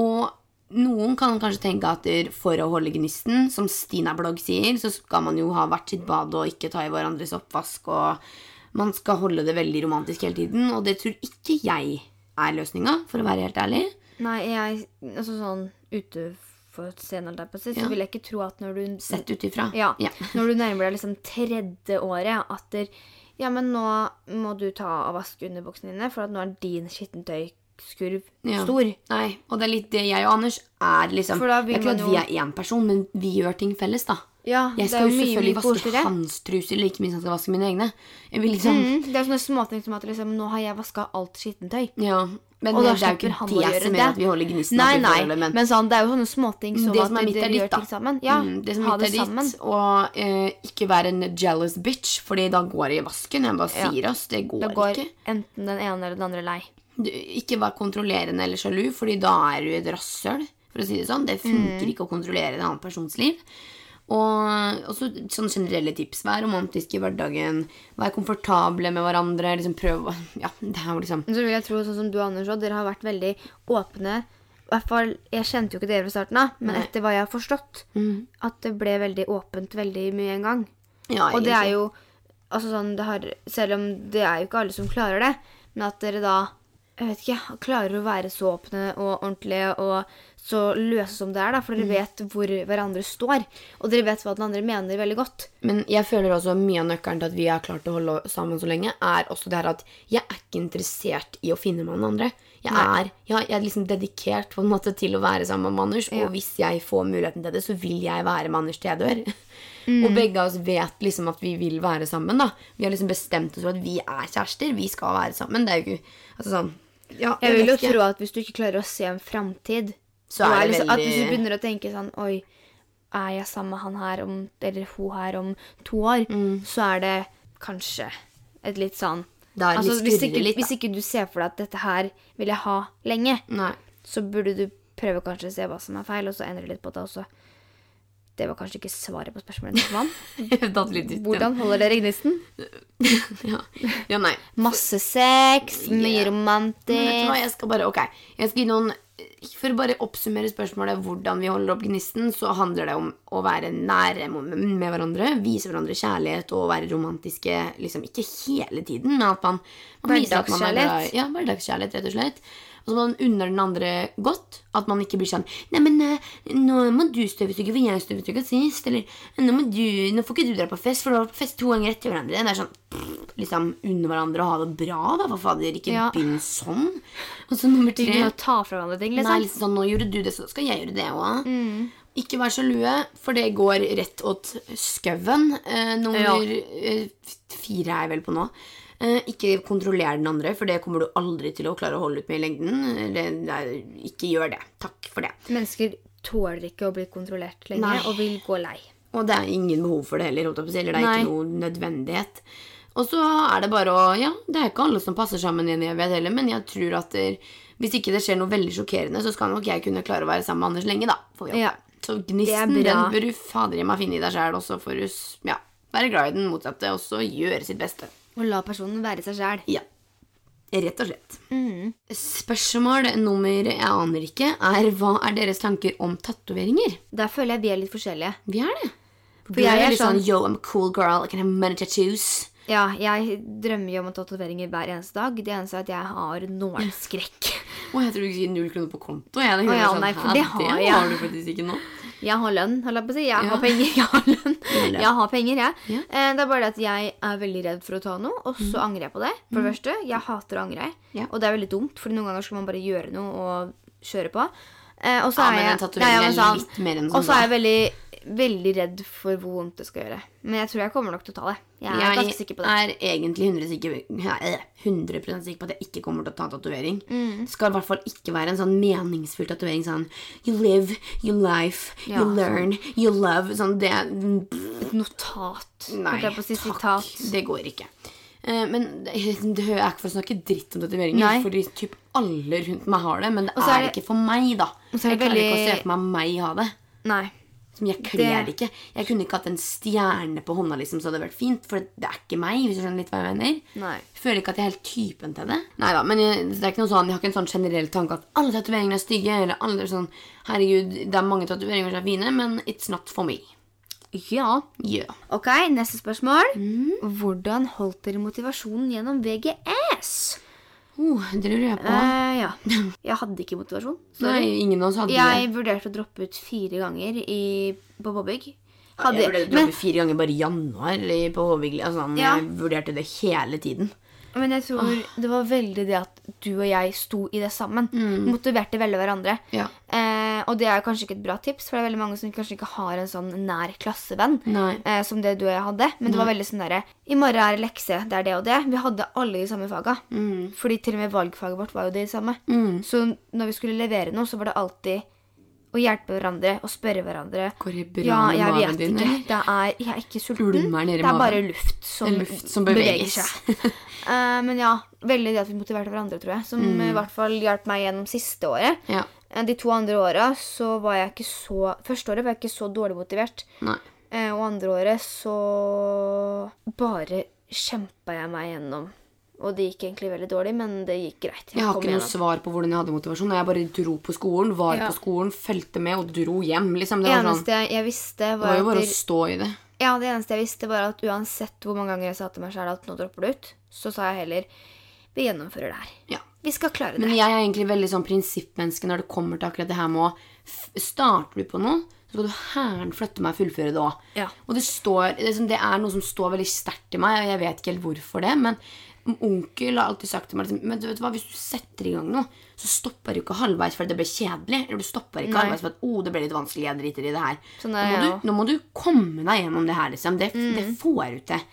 Og noen kan kanskje tenke at for å holde gnisten, som Stina Blogg sier, så skal man jo ha hvert sitt bad og ikke ta i hverandres oppvask, og man skal holde det veldig romantisk hele tiden, og det tror ikke jeg er løsninga, for å være helt ærlig. Nei, jeg Altså sånn ute for scenen, holdt jeg på å si, så Ja. vil jeg ikke tro at når du Sett ut ifra. Ja. ja. Når du nærmer deg liksom tredje året, at der, Ja, men nå må du ta og vaske underbuksene dine, for at nå er din skittentøyskurv Ja. stor. Nei, og det er litt det jeg og Anders er liksom Det er ikke at vi er én person, men vi gjør ting felles, da. Ja, Jeg det er skal jo selvfølgelig vaske koseligere. hans truser like mye som jeg skal vaske mine egne. Liksom Mm, det er sånne småting som at liksom, nå har jeg vaska alt skittentøy. Ja, men Og da det er jo ikke det som gjør at vi holder gnisten Nei, nei, forholdet, men, men sånn, det er jo sånne småting som det at som er mitt, dere er gjør da. ting sammen. Ja, Mm, det som ha er det sammen. ditt, og eh, ikke være en jealous bitch, Fordi da går det i vasken. Jeg bare sier oss, det går, Det går ikke. enten den ene eller den andre lei. Du, ikke vær kontrollerende eller sjalu, Fordi da er du et rasshøl, for å si det sånn. Det funker Mm. ikke å kontrollere en annen persons liv. Og også sånne generelle tips. Vær romantisk i hverdagen. Vær komfortable med hverandre. Liksom prøv Ja, det er jo liksom så vil jeg tro, sånn som du Anders òg, dere har vært veldig åpne. I hvert fall, Jeg kjente jo ikke dere fra starten av, men Nei. etter hva jeg har forstått, Mm. at det ble veldig åpent veldig mye en gang. Ja, Og det er jo altså sånn, det har, Selv om det er jo ikke alle som klarer det, men at dere da jeg vet ikke, klarer å være så åpne og ordentlige og så løse som det er, da, for Mm. dere vet hvor hverandre står. Og dere vet hva den andre mener veldig godt. Men jeg føler også mye av nøkkelen til at vi har klart å holde sammen så lenge, er også det her at jeg er ikke interessert i å finne meg noen andre. Jeg er, ja, jeg er liksom dedikert på en måte til å være sammen med Anders, Ja. og hvis jeg får muligheten til det, så vil jeg være med Anders til jeg dør. Mm. Og begge av oss vet liksom at vi vil være sammen. da. Vi har liksom bestemt oss for at vi er kjærester. Vi skal være sammen. Det er jo ikke altså sånn, ja, Jeg vil jo tro at hvis du ikke klarer å se en framtid Så er, er det liksom, At hvis du begynner å tenke sånn Oi, er jeg sammen med han her om, eller hun her om to år? Mm. Så er det kanskje et litt sånn det er altså, litt hvis, ikke, litt, hvis ikke du ser for deg at dette her vil jeg ha lenge, Nei. så burde du prøve kanskje å se hva som er feil, og så endre litt på det også. Det var kanskje ikke svaret på spørsmålet. Hvordan holder dere gnisten? Ja. ja, nei. Masse sex, mye Yeah. Romantisk. jeg skal bare, ok jeg skal gi noen, For å bare oppsummere spørsmålet hvordan vi holder opp gnisten, så handler det om å være nære med hverandre, vise hverandre kjærlighet og være romantiske liksom ikke hele tiden, men at man, man er Hverdagskjærlighet. Ja, hverdagskjærlighet, rett og slett. Og så må man unner den andre godt. At man ikke blir sånn Nei, men eh, nå må du støvsuge, for jeg støvsuga sist. Eller nå, må du, nå får ikke du dra på fest, for du har fest to ganger etter hverandre. Det er sånn liksom under hverandre og ha det bra, da. For fader, ikke Ja. begynn sånn. Og så nummer tre Begynne å ta fra hverandre ting, Nei, liksom. sånn, nå gjorde du det, så skal jeg gjøre det òg. Mm. Ikke vær sjalue, for det går rett åt skauen. Eh, nummer ja. fire er jeg vel på nå. Eh, ikke kontroller den andre, for det kommer du aldri til å klare å holde ut med i lengden. Eller, nei, ikke gjør det. Takk for det. Mennesker tåler ikke å bli kontrollert lenger Nei. og vil gå lei. Og det er ingen behov for det heller, holdt jeg på eller det er Nei. ikke noe nødvendighet. Og så er det bare å Ja, det er ikke alle som passer sammen i en evighet heller, men jeg tror at det, hvis ikke det skjer noe veldig sjokkerende, så skal nok jeg kunne klare å være sammen med Anders lenge, da. Får vi. Ja. Så er gnisten, den bør du fader i meg finne i deg sjæl, og så får du ja, være glad i den motsatte, og så gjøre sitt beste. Og la personen være seg sjæl. Ja. Rett og slett. Spørsmål nummer jeg aner ikke, er hva er deres tanker om tatoveringer? Der føler jeg vi er litt forskjellige. Vi er det. For For er jeg er litt sånn sånn- Yo, I'm a cool girl. I can have many tattoos. Ja, jeg drømmer jo om tatoveringer hver eneste dag. Det eneste er at jeg har nålskrekk. Å, jeg tror du sier null kroner på konto. Jeg, Å ja, sånn, nei, for det har det jeg. har du faktisk ikke nå. Jeg har lønn, holdt jeg på å si. Jeg Ja. har penger. Jeg har lønn. Jeg har penger, jeg. Ja. Eh, Det er bare det at jeg er veldig redd for å ta noe, og så angrer jeg på det. For det første, jeg hater å angre. Ja. Og det er veldig dumt, for noen ganger skal man bare gjøre noe og kjøre på. Eh, Og så Ja, er men jeg en tatovering ja, ja, er men litt mer enn Og sånn. så er jeg veldig, veldig redd for hvor vondt det skal gjøre. Men jeg tror jeg kommer nok til å ta det. Jeg er ganske sikker på det. Jeg er egentlig 100, sikker, nei, 100 sikker på at jeg ikke kommer til å ta tatovering. Mm. Det skal i hvert fall ikke være en sånn meningsfull tatovering. Sånn You live, you life, Ja, you learn, you love. Sånn det Et notat. Nei, jeg si takk. sitat. Det går ikke. Eh, men det, er ikke for å snakke dritt om tatoveringer, fordi typ alle rundt meg har det. Men det er, er det- ikke for meg, da. Jeg klarer ikke å se for meg meg ha det. Nei. Som jeg kler det ikke. Jeg kunne ikke hatt en stjerne på hånda, liksom, så hadde det vært fint. For det er ikke meg, hvis du skjønner litt hva jeg mener. Nei. Jeg føler ikke at jeg er helt typen til det. Neida, men jeg, det er ikke noe sånn, jeg har ikke en sånn generell tanke at alle tatoveringer er stygge. Eller alle sånn Herregud, det er mange tatoveringer som er fine, men it's not for me. Ja. Yeah. Ok, neste spørsmål. Mm. Hvordan holdt dere motivasjonen gjennom VGS? Oh, det lurer jeg på. Uh, ja. Jeg hadde ikke motivasjon. Nei, ingen av oss hadde Jeg det. vurderte å droppe ut fire ganger i, på påbygg. Jeg vurderte å men, droppe fire ganger bare i januar på Håvig. Altså, Ja. Jeg vurderte det hele tiden. Men jeg tror det var veldig det at du og jeg sto i det sammen. Motiverte veldig hverandre. Ja. Eh, og det er kanskje ikke et bra tips, for det er veldig mange som kanskje ikke har en sånn nær klassevenn. Eh, som det du og jeg hadde. Men det var veldig sånn derre I morgen er det lekse, det er det og det. Vi hadde alle de samme faga. Fordi til og med valgfaget vårt var jo det samme. Så når vi skulle levere noe, så var det alltid å hjelpe hverandre og spørre hverandre. Går det bra ja, med jeg magen vet din, ikke. Det er, jeg er ikke sulten. Det er bare luft som, luft som beveges. seg. uh, men ja, veldig det at vi motiverte hverandre, tror jeg. Som Mm. i hvert fall hjalp meg gjennom siste året. Ja. Eh, De to andre åra så var jeg ikke så Første året var jeg ikke så dårlig motivert. Nei. Uh, Og andre året så bare kjempa jeg meg gjennom. Og det gikk egentlig veldig dårlig, men det gikk greit. Jeg har ikke noe svar på hvordan jeg hadde motivasjon. Jeg bare dro på skolen, var Ja. på skolen, fulgte med og dro hjem. Liksom. Det, var sånn, eneste jeg, visste var, det var jo bare å stå i det. Ja, det eneste jeg visste, var at uansett hvor mange ganger jeg sa til meg sjøl at nå dropper du ut, så sa jeg heller vi gjennomfører det her. Ja. Vi skal klare det. Men jeg er egentlig veldig sånn prinsippmenneske når det kommer til akkurat det her med å starte Starter du på noe, så skal du hæren flytte meg og fullføre det òg. Ja. Og det, står, sånn- det er noe som står veldig sterkt i meg, og jeg vet ikke helt hvorfor det. Men onkel har alltid sagt til meg liksom, men du vet hva, hvis du setter i gang noe, så stopper du ikke halvveis fordi det blir kjedelig. Eller du stopper ikke Nei. halvveis at oh, det ble litt vanskelig, jeg driter i det her. Sånn nå, er må du, også. nå må du komme deg gjennom det her, liksom. Det, det får du til.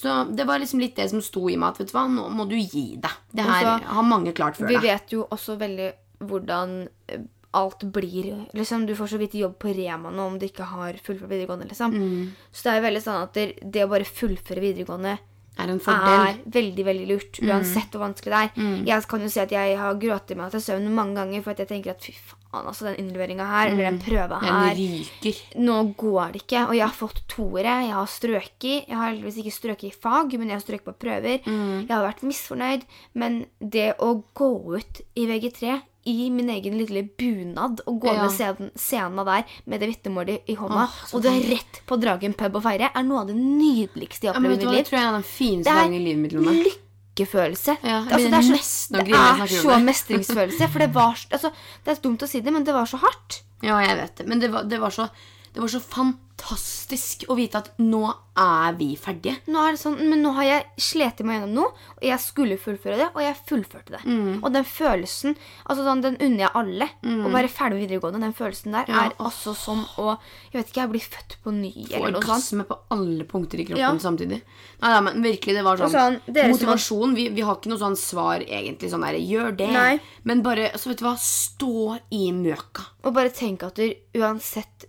Så det var liksom litt det som sto i meg, at vet du hva, nå må du gi deg. Det her Og så- har mange klart før Vi da. vet jo også veldig hvordan eh, alt blir. Liksom, du får så vidt jobb på Rema nå om du ikke har fullført videregående. Liksom. Mm. Så det er veldig sånn at det, det å bare fullføre videregående Er en fordel. er veldig veldig lurt, Mm. uansett hvor vanskelig det er. Jeg kan jo si at jeg har grått meg til søvn mange ganger for at jeg tenker at fy faen, altså den innleveringa her, eller den prøva Den her ryker. Nå går det ikke. Og jeg har fått toere. Jeg har strøket. Jeg har heldigvis ikke strøket i fag, men jeg har strøket på prøver. Jeg har vært misfornøyd. Men det å gå ut i VG3 i min egen lille bunad og gå Ja. ned scenen, scenen der med det vitnemålet i hånda, Åh, og er rett på Dragen pub og feire, er noe av det nydeligste jeg har opplevd i mitt liv. Det tror jeg er den fineste dagen i livet mitt. Lone. lykkefølelse. Ja, altså, det er så, det er så mestringsfølelse. For det var altså, Det er dumt å si det, men det var så hardt. Ja, jeg vet det. Men det var, det var så Det var så fantastisk å vite at nå er vi ferdige. Nå er det sånn, men nå har jeg slet meg gjennom noe, og jeg skulle fullføre det, og jeg fullførte det. Mm. Og den følelsen, altså sånn, den unner jeg alle. Å være ferdig med videregående, den følelsen der Ja, er altså som å Jeg vet ikke, jeg blir født på ny, Få. Orgasme på alle punkter i kroppen Ja. samtidig. Nei, nei, men virkelig, det var sånn, sånn, Motivasjon. Vi, vi har ikke noe sånn svar, egentlig. Sånn der, gjør det. Nei. Men bare, altså, vet du hva, stå i møka. Og bare tenk at du uansett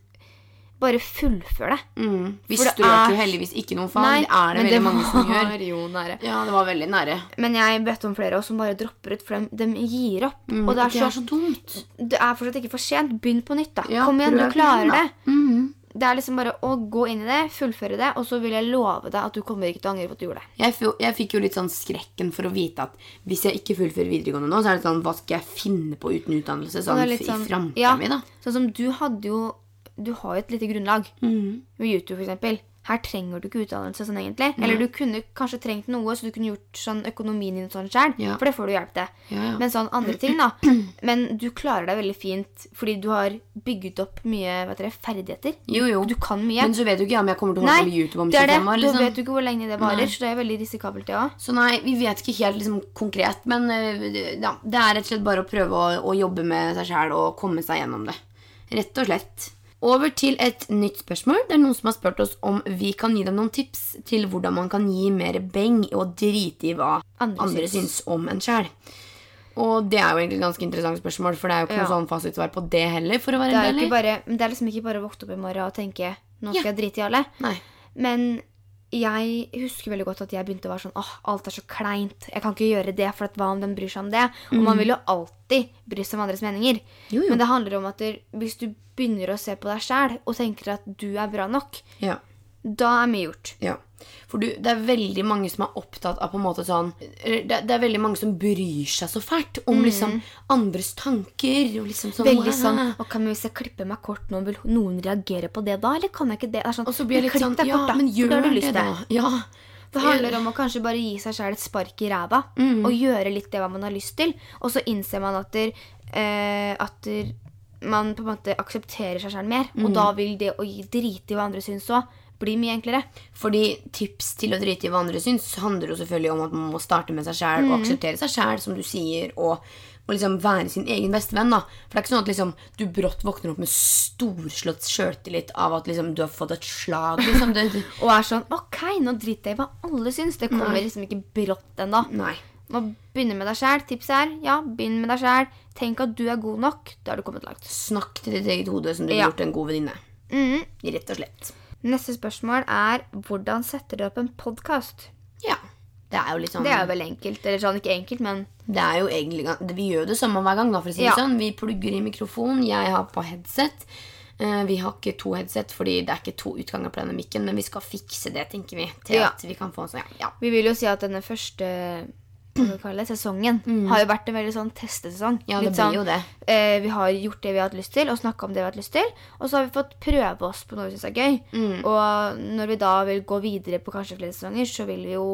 Bare fullfør det. Mm. Vi For det jo er- heldigvis ikke noen fag. Nei, det er det veldig mange som gjør. jo nære. Ja, det var veldig nære. Men jeg vet om flere også som bare dropper ut, for de, de gir opp. Mm, og det er, det er så, så dumt. det er fortsatt ikke for sent. Begynn på nytt, da. Ja, Kom igjen, du klarer det. Mm. Det er liksom bare å gå inn i det, fullføre det, og så vil jeg love deg at du kommer ikke til å angre på at du gjorde det. Jeg, jeg fikk jo litt sånn skrekken for å vite at hvis jeg ikke fullfører videregående nå, så er det sånn, hva skal jeg finne på uten utdannelse sånn, sånn, det i framtida ja, mi, da? Sånn som du hadde jo Du har jo et lite grunnlag Mm. med YouTube, eksempel. Her trenger du ikke utdannelse sånn egentlig. Eller du kunne kanskje trengt noe, så du kunne gjort sånn økonomien din sånn sjøl. Ja. For det får du hjelp til. Ja, ja. Men sånn andre ting, da. Men du klarer deg veldig fint fordi du har bygget opp mye dere, ferdigheter. Jo, jo. Du kan mye. Men så vet du ikke om jeg kommer til å holde på med YouTube om det er det. 25 år. Da Liksom. vet du ikke hvor lenge det varer, Nei. så det er veldig risikabelt, det òg. Så nei, vi vet ikke helt liksom, konkret, men øh, ja, det er rett og slett bare å prøve å, å jobbe med seg sjæl og komme seg gjennom det. Rett og slett. Over til et nytt spørsmål. Det er noen som har spurt oss om vi kan gi dem noen tips til hvordan man kan gi mer beng og drite i hva Andre andre, syns. syns om en sjæl. Og det er jo egentlig et ganske interessant spørsmål, for det er jo ikke Ja. noe sånn fasitsvar på det heller, for å være Det er bare, det er liksom ikke bare å våkne opp i morgen og tenke nå skal Ja. jeg drite i alle. Nei. Men jeg husker veldig godt at jeg begynte å være sånn åh, alt er så kleint. Jeg kan ikke gjøre det, for at hva om den bryr seg om det? Og man vil jo alltid bry seg om andres meninger. Jo, jo. Men det handler om at hvis du begynner å se på deg sjæl og tenker at du er bra nok, Ja. da er mye gjort. Ja. For du, det er veldig mange som er opptatt av på en måte sånn Det, det er veldig mange som bryr seg så fælt om liksom andres tanker. Og liksom sånn, Mm. Veldig sånn og kan Hvis jeg klipper meg kort nå, vil noen reagere på det da? Eller kan jeg ikke det? det sånn, Og så blir jeg litt sånn Ja, kort, men gjør du lyst det, da. Ja. Det handler om å kanskje bare gi seg sjøl et spark i ræva Mm. og gjøre litt det man har lyst til. Og så innser man at, der, eh, at der, man på en måte aksepterer seg sjøl mer. Mm. Og da vil det å gi drite i hva andre syns òg, bli mye enklere. Fordi tips til å drite i hva andre syns, handler jo selvfølgelig om at man må starte med seg sjæl Mm. og akseptere seg sjæl, som du sier, og, og liksom være sin egen beste venn. da. For det er ikke sånn at liksom, du brått våkner opp med storslått sjøltillit av at liksom, du har fått et slag. liksom. du, Og er sånn OK, nå driter jeg i hva alle syns. Det kommer Nei. liksom ikke brått ennå. Må begynne med deg sjæl. Tipset er ja, begynn med deg sjæl. Tenk at du er god nok. Da har du kommet langt. Snakk til ditt eget hode som du Ja. har gjort en god venninne. Mhm. Rett og slett. Neste spørsmål er hvordan setter du opp en podkast? Ja. Det er jo litt sånn Det er jo veldig enkelt. Eller sånn ikke enkelt, men Det er jo egentlig Vi gjør det samme hver gang, da, for å si Ja. det sånn. Vi plugger i mikrofon, jeg har på headset. Eh, vi har ikke to headset, fordi det er ikke to utganger på denne mikken, men vi skal fikse det, tenker vi. Til Ja. at vi kan få sånn, ja. ja. Vi vil jo si at denne første det, sesongen har jo vært en veldig sånn testesesong. Mm. Ja, det sånn, blir jo det. Eh, vi har gjort det vi har hatt lyst til, og snakka om det vi har hatt lyst til. Og så har vi fått prøve oss på noe vi syns er gøy. Mm. Og når vi da vil gå videre på kanskje flere sesonger, så vil vi jo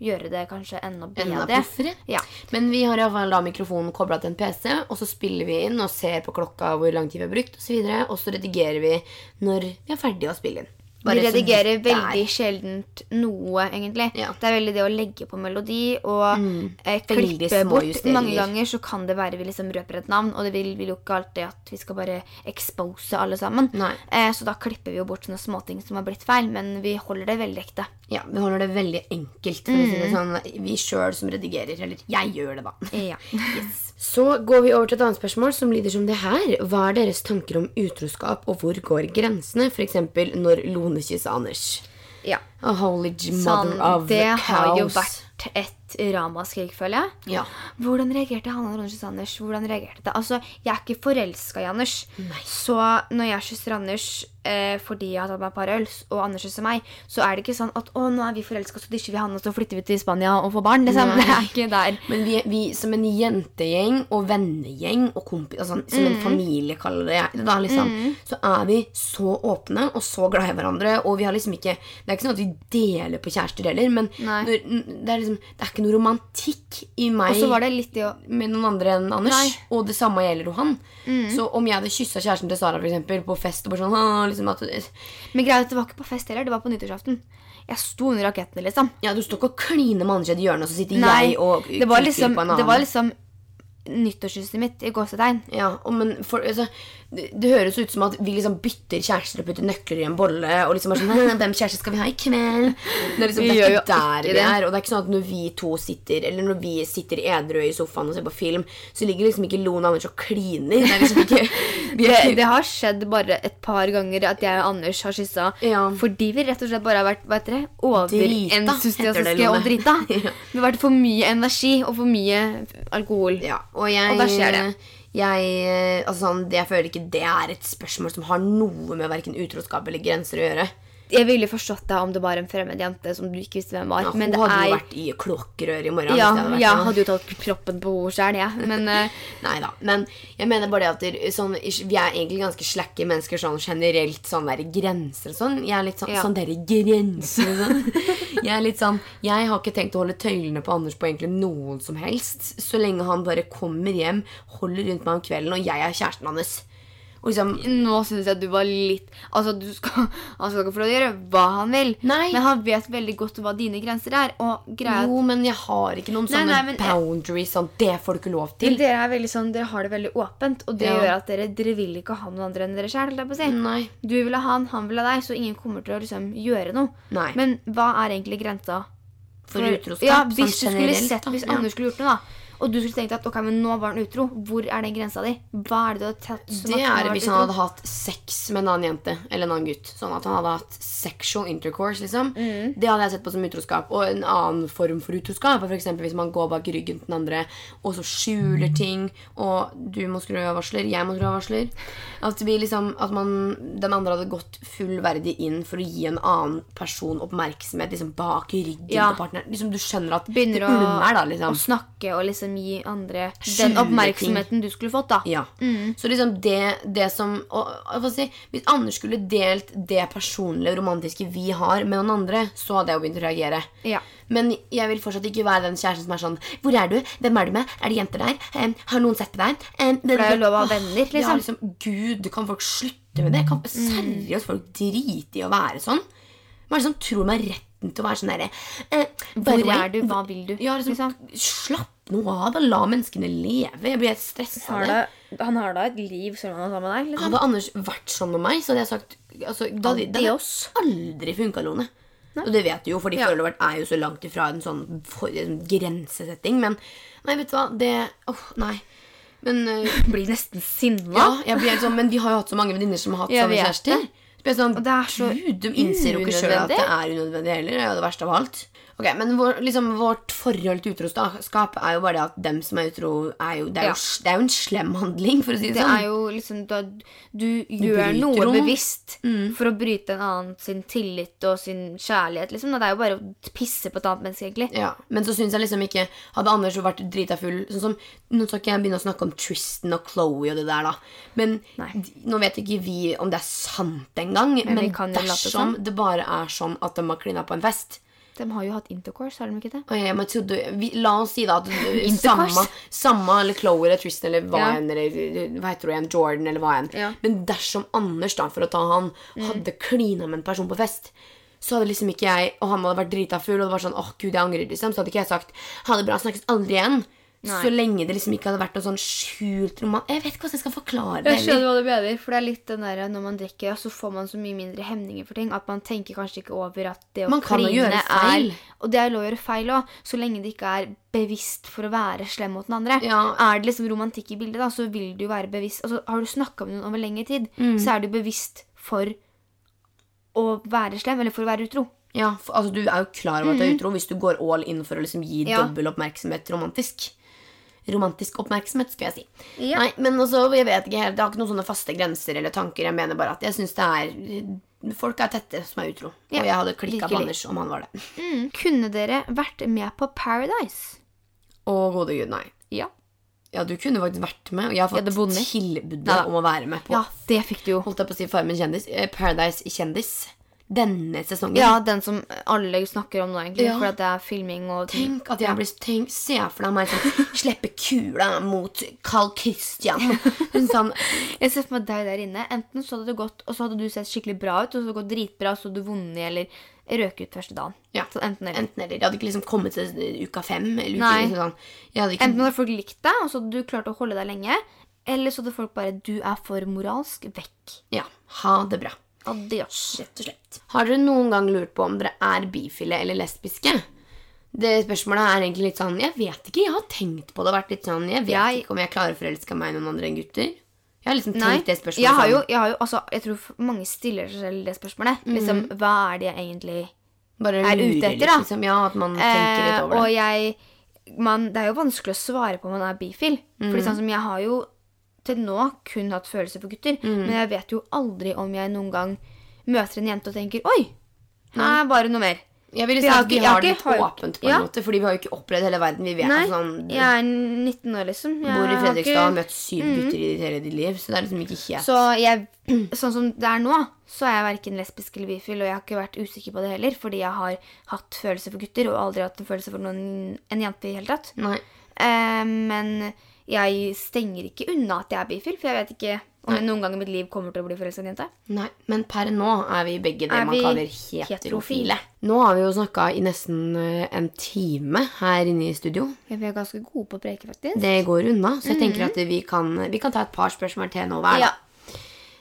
gjøre det kanskje enda bedre. Enda. Ja. Men vi har iallfall da mikrofonen kobla til en PC, og så spiller vi inn og ser på klokka hvor lang tid vi har brukt, osv. Og, så videre, og så redigerer vi når vi er ferdige å spille inn. Vi redigerer er. veldig sjeldent noe, egentlig. Ja. Det er veldig det å legge på melodi og eh, klippe bort. Mange ganger så kan det være vi liksom røper et navn, og det vil, vil jo ikke alltid at vi skal bare expose alle sammen. Eh, så da klipper vi jo bort sånne småting som har blitt feil, men vi holder det veldig ekte. Ja, Vi holder det veldig enkelt. Si det sånn, Vi sjøl som redigerer. Eller jeg gjør det, da. Ja. Så går vi over til et annet spørsmål som lyder som det her. Hva er deres tanker om utroskap, og hvor går grensene? F.eks. når Lone kysser Anders. ja. A holy mother Sånn, of det har jo vært et ramaskrik, føler jeg. Ja. Hvordan reagerte han og Ronny Anders? Hvordan reagerte det? Altså, Jeg er ikke forelska i Anders. Nei. Så når jeg kysser Anders eh, fordi jeg har tatt meg et par øl, og Anders kysser meg, så er det ikke sånn at å, nå er vi forelska, så dysjer vi han, og så flytter vi til Spania og får barn. Liksom. Det er ikke der. Men vi, vi som en jentegjeng og vennegjeng og kompis, altså, som Mm. en familie kaller det, jeg, da, liksom, så er vi så åpne og så glad i hverandre. Og vi har liksom ikke Det er ikke sånn at vi deler på kjærester heller, men når, det, er liksom, det er ikke noe romantikk i meg Og så var det det å med noen andre enn Anders. Nei. Mm. Og det samme gjelder jo han. Så om jeg hadde kyssa kjæresten til Sara for eksempel, på fest og bare sånn «Å, liksom at Men greia at det var ikke på fest heller, det var på nyttårsaften. Jeg sto under rakettene, liksom. Ja, du står ikke og kliner med andre i hjørnet, og så sitter Nei, jeg og det var liksom, på en annen. det var liksom nyttårshuset mitt i gåsetegn. Ja, og men for, altså, det, høres ut som at vi liksom bytter kjærester og putter nøkler i en bolle. Og liksom er sånn Hvem kjæreste skal vi ha i kveld? Det er, liksom, Vi det er ikke der vi det. er. Og det er ikke sånn at når vi to sitter Eller når vi sitter edru i sofaen og ser på film, så ligger liksom ikke Lone og Anders og kliner. Det liksom ikke vi Det, det har skjedd bare et par ganger at jeg og Anders har kyssa Ja. fordi vi rett og slett bare har vært hva heter det, overentusiastiske og drita. Ja. Det har vært for mye energi og for mye alkohol. Ja, og jeg Og da skjer det. Jeg, eh, altså sånn, jeg føler ikke det er et spørsmål som har noe med verken utroskap eller grenser å gjøre. Jeg ville forstått deg om det var en fremmed jente som du ikke visste hvem var. Ja, men hun det hadde er jo vært i klokkerør i morgen. Ja, det hadde jeg hadde jo tatt proppen på henne sjøl, jeg. Men uh... Nei da. Men jeg mener bare det at det- sånn, vi er egentlig ganske slakke mennesker sånn generelt. Sånn der grenser og sånn. Jeg er litt sånn, Ja. sånn derre grenser og sånn. Jeg er litt sånn Jeg har ikke tenkt å holde tøylene på Anders på egentlig noen som helst. Så lenge han bare kommer hjem, holder rundt meg om kvelden, og jeg er kjæresten hans. Liksom nå syns jeg du var litt Altså, du skal, Han skal ikke få lov til å gjøre hva han vil, Nei. men han vet veldig godt hva dine grenser er. Og greit. Jo, men jeg har ikke noen Nei, sånne nei, men- boundaries. Sånn, det får du ikke lov til. dere er sånn, dere har det veldig åpent, og det Ja. gjør at dere, dere vil ikke ha noen andre enn dere sjøl. Si. Du vil ha han, han vil ha deg, så ingen kommer til å liksom gjøre noe. Men hva er egentlig grensa? For utroskap, Ja, sånn Hvis generelt, sett, hvis. Anders skulle gjort noe, da, og du skulle tenkt at ok, men nå var han utro, hvor er den grensa di? Hva er det du har tatt som Det at er hvis han hadde hatt sex med en annen jente eller en annen gutt. Sånn at han hadde hatt sexual intercourse. liksom Mm. Det hadde jeg sett på som utroskap. Og en annen form for utroskap er eksempel hvis man går bak ryggen til den andre og så skjuler ting. Og du må skru av varsler, jeg må skru av varsler. At, vi liksom, at man, den andre hadde gått fullverdig inn for å gi en annen person oppmerksomhet liksom bak ryggen Ja. til partneren. Liksom, du skjønner at Begynner det ulmer, da. liksom å snakke og liksom gi andre den oppmerksomheten du skulle fått, da. Ja. Så liksom det, det som og, og, si, Hvis Anders skulle delt det personlige romantiske vi har, med noen andre, så hadde jeg jo begynt å reagere. Ja. Men jeg vil fortsatt ikke være den kjæresten som er sånn Hvor er du? Hvem er du med? Er det jenter der? Um, har noen sett deg? Um, det er jo lov å ha Åh, venner, Ja, liksom. liksom. Gud, kan folk slutte med det? Kan seriøst folk drite i å være sånn? Hva er det som tror meg retten til å være sånn derre eh, Hvor er du? Hva vil du? Ja, liksom, Liksom. Slapp nå av, det. la menneskene leve. Jeg blir helt stressa av det. han har da et liv som han har sammen med deg? Liksom. Hadde Anders vært sånn med meg, så hadde jeg sagt altså, da, Det hadde aldri funka, Lone. Og det vet du jo, fordi Ja. forholdet vårt er jo så langt ifra en sånn for, en grensesetting. Men nei, vet du hva, det Åh, nei. Men uh, Blir nesten sinna. ja, sånn, men vi har jo hatt så mange venninner som har hatt samme kjærester. sånn, Og det er så Gud, de innser jo ikke sjøl at det er unødvendig heller. Det er jo det verste av alt. Ok, Men vår, liksom, vårt forhold til utroskap er jo bare det at dem som er utro, er jo, det, er Ja. jo, det er jo en slem handling, for å si det, Det sånn. er jo liksom da Du gjør bryter noe bevisst for å bryte en annen sin tillit og sin kjærlighet. liksom. Det er jo bare å pisse på et annet menneske, egentlig. Ja, Men så syns jeg liksom ikke Hadde Anders vært drita full sånn som, Nå skal ikke jeg begynne å snakke om Tristan og Chloé og det der, da. Men Nei. nå vet ikke vi om det er sant engang. Men, men dersom det, sånn. det bare er sånn at de har klina på en fest De har jo hatt intercourse, har de ikke det? jeg, men trodde, vi, La oss si da at samme, samme eller Chloé eller Tristan eller hva Ja. enn, eller hva heter hun igjen, Jordan eller hva enn. Ja. Men dersom Anders, da, for å ta han, hadde klina med en person på fest så hadde liksom ikke jeg, og han hadde vært drita full, og det var sånn, åh gud, jeg angrer liksom, så hadde ikke jeg sagt, ha det bra, snakkes aldri igjen. Nei. Så lenge det liksom ikke hadde vært noe sånn skjult roman. Jeg vet ikke hvordan jeg skal forklare det. Jeg skjønner hva du mener, for det er litt den der når man drikker, så får man så mye mindre hemninger for ting at man tenker kanskje ikke over at det å Man kan gjøre feil. er Og det er lov å gjøre feil òg, så lenge det ikke er bevisst for å være slem mot den andre. Ja. Er det liksom romantikk i bildet, da, så vil du være bevisst Altså, Har du snakka med noen over lengre tid, Mm. så er du bevisst for å være slem, eller for å være utro. Ja, for, altså Du er jo klar over at du er utro hvis du går all in for å liksom gi Ja. dobbel oppmerksomhet romantisk. Romantisk oppmerksomhet, skal jeg si. Ja. Nei, men også, jeg vet ikke helt, det har ikke noen sånne faste grenser eller tanker. Jeg mener bare at jeg synes det er Folk er tette som er utro. Ja, Og jeg hadde klikka på. Anders om han var det. Mm. Kunne dere vært med på Paradise? Å, gode gud, nei. Ja. Ja, du kunne faktisk vært med. Og jeg har fått jeg tilbudet Neida. om å være med på Ja, det fikk du jo. Holdt jeg på å si Farmen kjendis. eh, Paradise kjendis. Denne sesongen. Ja, den som alle snakker om nå, egentlig. Ja. For det er filming og Tenk at jeg blir tenk, Se for deg meg sånn Slippe kula mot Carl Christian. Hun sånn Jeg ser for meg deg der inne. Enten så hadde det gått, og så hadde du sett skikkelig bra ut, og så hadde det gått dritbra, og så hadde du vunnet, eller røket ut første dagen. Ja. Så enten eller. Enten eller. Jeg hadde ikke liksom kommet til uka fem. Eller uke, Nei. liksom sånn. Hadde ikke Enten hadde folk likt deg, og så hadde du klart å holde deg lenge, eller så hadde folk bare Du er for moralsk. Vekk. Ja. Ha det bra. Adios. Rett og slett. Har dere noen gang lurt på om dere er bifile eller lesbiske? Det spørsmålet er egentlig litt sånn Jeg vet ikke. Jeg har tenkt på det og vært litt sånn Jeg vet Jeg- ikke om jeg klarer å forelske meg i noen andre enn gutter. Jeg har liksom Nei. tenkt det spørsmålet Jeg har jo, sånn. jeg har jo altså, jeg tror mange stiller seg selv det spørsmålet. Liksom, hva er det jeg egentlig Bare er ute etter, da. liksom. Ja, at man tenker litt Eh, over og det. jeg man, Det er jo vanskelig å svare på om man er bifil. Mm. Fordi sånn som jeg har jo til nå kun hatt følelser for gutter. Mm. Men jeg vet jo aldri om jeg noen gang møter en jente og tenker Oi! Her er bare noe mer. Jeg ville Vi si har at vi har det litt åpent på en Ja. måte, fordi vi har jo ikke opplevd hele verden. Vi vet Nei, sånn jeg er 19 år, liksom. Jeg Bor i Fredrikstad, og har møtt syv gutter i hele ditt liv, så det er liksom ikke helt Så jeg, sånn som det er nå, så er jeg verken lesbisk eller bifil, og jeg har ikke vært usikker på det heller, fordi jeg har hatt følelser for gutter, og aldri hatt en følelse for noen, en jente i hele tatt. Nei. Eh, men jeg stenger ikke unna at jeg er bifil, for jeg vet ikke om jeg noen gang i mitt liv kommer til å bli forelska i en jente. Nei, men per nå er vi begge det Er man kaller heterofile. Nå har vi jo snakka i nesten eh, en time her inne i studio. Ja, vi er ganske gode på å preke, faktisk. Det går unna, så jeg tenker at vi kan, vi kan ta et par spørsmål til nå hver. Ja.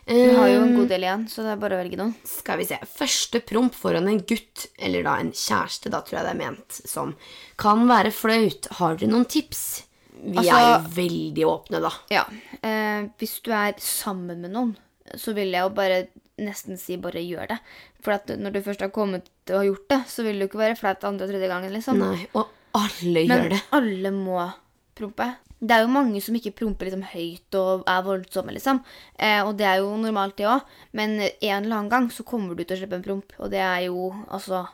Vi har jo en Eh, god del igjen, så det er bare å velge noen. Skal vi se. Første promp foran en gutt, eller da en kjæreste, da tror jeg det er ment som, kan være flaut. Har dere noen tips? Vi Altså- er jo veldig åpne, da. Ja. Eh, hvis du er sammen med noen, så vil jeg jo bare nesten si bare gjør det. For at når du først har kommet og har gjort det, så vil det jo ikke være flaut andre og tredje gangen, liksom. Nei, og alle Men gjør det. alle må prompe. Det er jo mange som ikke promper liksom høyt og er voldsomme, liksom. Eh, og det er jo normalt, det òg. Men en eller annen gang så kommer du til å slippe en promp, og det er jo altså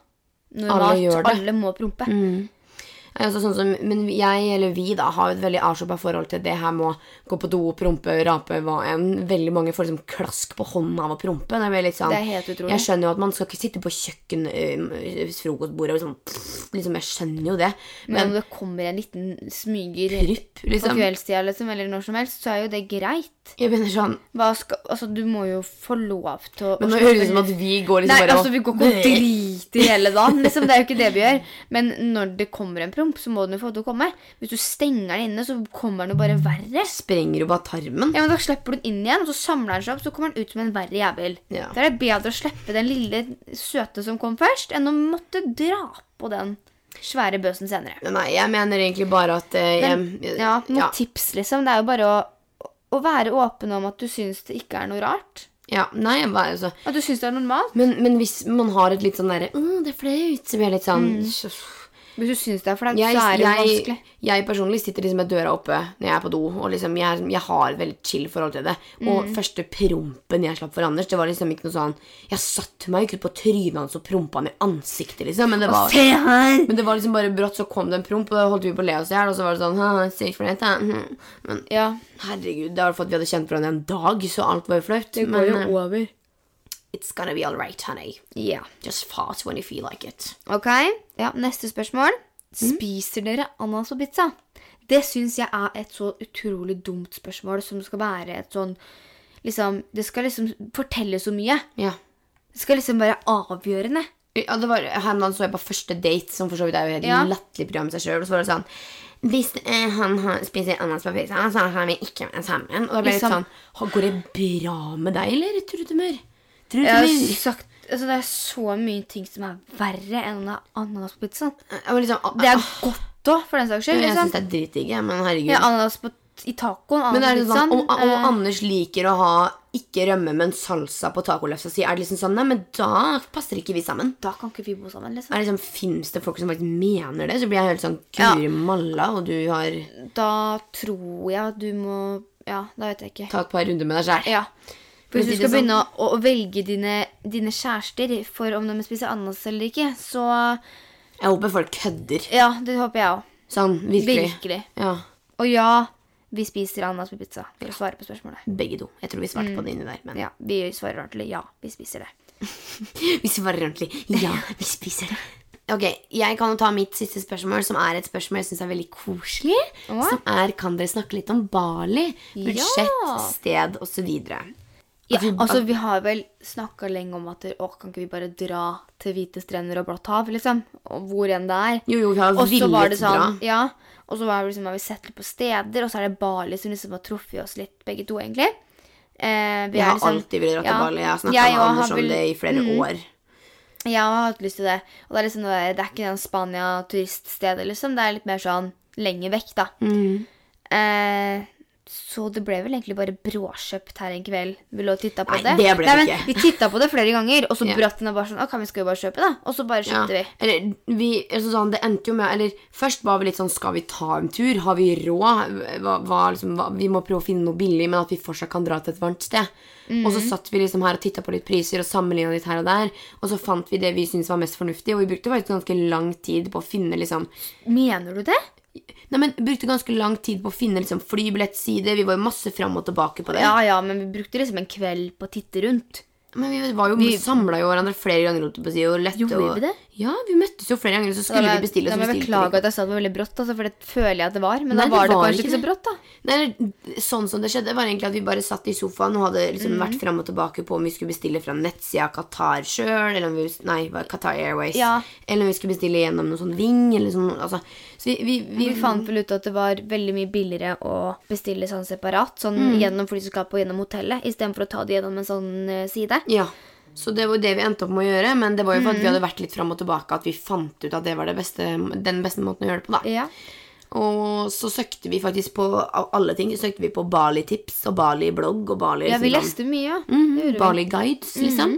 normalt. Alle gjør det. Alle må prompe. Ja, Altså, sånn som, men jeg, eller vi, da, har et veldig avslappa forhold til det her med å gå på do, prompe, rape, hva enn. Veldig mange får liksom klask på hånden av å prompe. Det er, sånn, Det er helt utrolig. Jeg skjønner jo at man skal ikke sitte på kjøkken, frokostbordet og sånn liksom, Jeg skjønner jo det. Men Men når det kommer en liten smyger prypp, på liksom. kveldstida liksom, eller når som helst, så er jo det greit. Jeg mener sånn skal, altså, du må jo få lov til å Men nå høres det ut som at vi går liksom Nei, bare altså Vi går ikke og driter hele dagen. Liksom, det er jo ikke det vi gjør. Men når det kommer en promp, så må den jo få til å komme. Hvis du stenger den inne, så kommer den jo bare verre. Sprenger jo bare tarmen. Ja, men Da slipper du den inn igjen, og så samler den seg opp, så kommer den ut som en verre jævel. Ja. Da er det bedre å slippe den lille søte som kom først, enn å måtte dra på den svære bøsen senere. Nei, jeg mener egentlig bare at eh, jeg, ja, noen ja, tips, liksom. Det er jo bare å, å være åpen om at du syns det ikke er noe rart. ja, nei, altså, At du syns det er normalt. men, men hvis man har et litt sånn derre «Åh, Det er flaut, så blir jeg litt sånn så- Hvis du syns det er flaut, så er det jeg, vanskelig. jeg personlig sitter liksom med døra oppe når jeg er på do, og liksom jeg, jeg har et veldig chill forhold til det. Og Mm. første prompen jeg slapp for Anders, det var liksom ikke noe sånn Jeg satte meg ikke ut på trynet hans og prompa han i ansiktet, liksom. Men det var, Se her! men det var liksom bare brått, så kom det en promp, og da holdt vi på å le oss i hjel, og så var det sånn «Haha, Sykt da. Mhm». Men Ja, herregud, det var for at vi hadde kjent hverandre en dag, så alt var jo flaut. det Men går jo eh, over. It's gonna be all right, honey. Yeah. Just fart when you feel like it. Ok, ja, neste spørsmål. Spiser dere ananas på pizza? Det syns jeg er et så utrolig dumt spørsmål som skal være et sånn liksom, Det skal liksom fortelle så mye. Ja. Det skal liksom være avgjørende. Ja, det var, Her så jeg på første date, som for så vidt er jo et Ja. latterlig program i seg sjøl. Og så var det sånn Hvis eh, han har, spiser ananas på pizza, så kan vi ikke være sammen. Og da ble det litt Liksom- sånn Går det bra med deg, eller? Trutemør? Jeg har sagt, altså, det er så mye ting som er verre enn ananas på pizza. Liksom, ah, Det er ah, godt òg, for den saks skyld. Jeg syns det er dritdigg, men herregud. Ja, ananas på, i tacoen, men er det sånn, om, om eh, Anders liker å ha ikke rømme, men salsa på tacolefsa si, er det liksom sånn Nei, men da passer ikke vi sammen. da kan ikke vi bo sammen, liksom. Er det liksom, Fins det folk som faktisk mener det? Så blir jeg helt sånn. Guri malla, og du har Da tror jeg du må Ja, da vet jeg ikke. Ta et par runder med deg sjæl. Ja. Hvis du skal begynne å, å velge dine, dine kjærester for om de spiser ananas eller ikke, så Jeg håper folk kødder. Ja, det håper jeg òg. Sånn, virkelig. Virkelig. Ja, Og ja, vi spiser ananas på pizza. For å svare på spørsmålet. begge to. Jeg tror vi svarte på det inni der. Men Ja, vi svarer ordentlig ja, vi spiser det. Vi svarer ordentlig. Ja, vi spiser det. Ok, Jeg kan jo ta mitt siste spørsmål, som er et spørsmål jeg syns er veldig koselig. Å? Som er Kan dere snakke litt om Bali? Budsjett, Ja. sted osv. Ja, altså Vi har vel snakka lenge om at å, kan ikke vi bare dra til hvite strender og blått hav, liksom? Og hvor enn det er. Jo, jo, vi har Og så var villet det sånn, dra. ja, og så var det liksom, har vi sett litt på steder, og så er det Bali som liksom har truffet oss litt, begge to, egentlig. Eh, vi Jeg har liksom- alltid villet dra til ja, Bali. Jeg har snakka med Anders har om det i flere Mm. år. Jeg har hatt lyst til det. Og det er liksom det er ikke den Spania-turiststedet, liksom. Det er litt mer sånn lenger vekk, da. Mm. Eh, så det ble vel egentlig bare bråkjøpt her en kveld. Vi lå og titta på Nei, det. det ble det men ikke. Vi titta på det flere ganger, og så Ja. bratt den bare sånn Ok, vi skal jo bare kjøpe, da. Og så bare Ja. kjøpte vi. Eller, vi, altså sånn, det endte jo med Eller først var vi litt sånn Skal vi ta en tur? Har vi råd? Hva, hva, liksom, hva, vi må prøve å finne noe billig, men at vi fortsatt kan dra til et varmt sted. Og så satt vi liksom her og titta på litt priser og sammenligna litt her og der. Og så fant vi det vi syntes var mest fornuftig, og vi brukte faktisk ganske lang tid på å finne liksom Mener du det? Nei, men brukte ganske lang tid på å finne liksom flybillettssider. Vi var jo masse fram og tilbake på det. Ja ja, men vi brukte liksom en kveld på å titte rundt. Men vi var jo vi samla jo hverandre flere ganger. holdt på å si, og lette Gjorde og- vi det? Ja, vi møttes jo flere ganger, så skulle vi bestille. Da må jeg beklage at jeg sa det var veldig brått, altså, for det føler jeg at det var. Men Nei, da var det det, kanskje ikke det. så brått, da. Nei, sånn som det skjedde, var egentlig at vi bare satt i sofaen og hadde liksom vært fram og tilbake på om vi skulle bestille fra nettsida Qatar sjøl, eller om vi Nei, var Qatar Airways. Ja. Eller om vi skulle bestille gjennom noen sånn Ving, eller sånn. Altså, så vi, vi, vi, Vi fant vel ut at det var veldig mye billigere å bestille sånn separat, sånn Mm. gjennom flyselskapet og gjennom hotellet, istedenfor å ta det gjennom en sånn eh, side. Ja. Så det var det vi endte opp med å gjøre, men det var jo for at Mm. vi hadde vært litt fram og tilbake at vi fant ut at det var det beste, den beste måten å gjøre det på, da. Ja. Og så søkte vi faktisk på av alle ting. Søkte vi på Bali-tips og Bali-blogg og Bali ja, vi leste mye. Ja. Mm, gjorde. Bali Guides, liksom.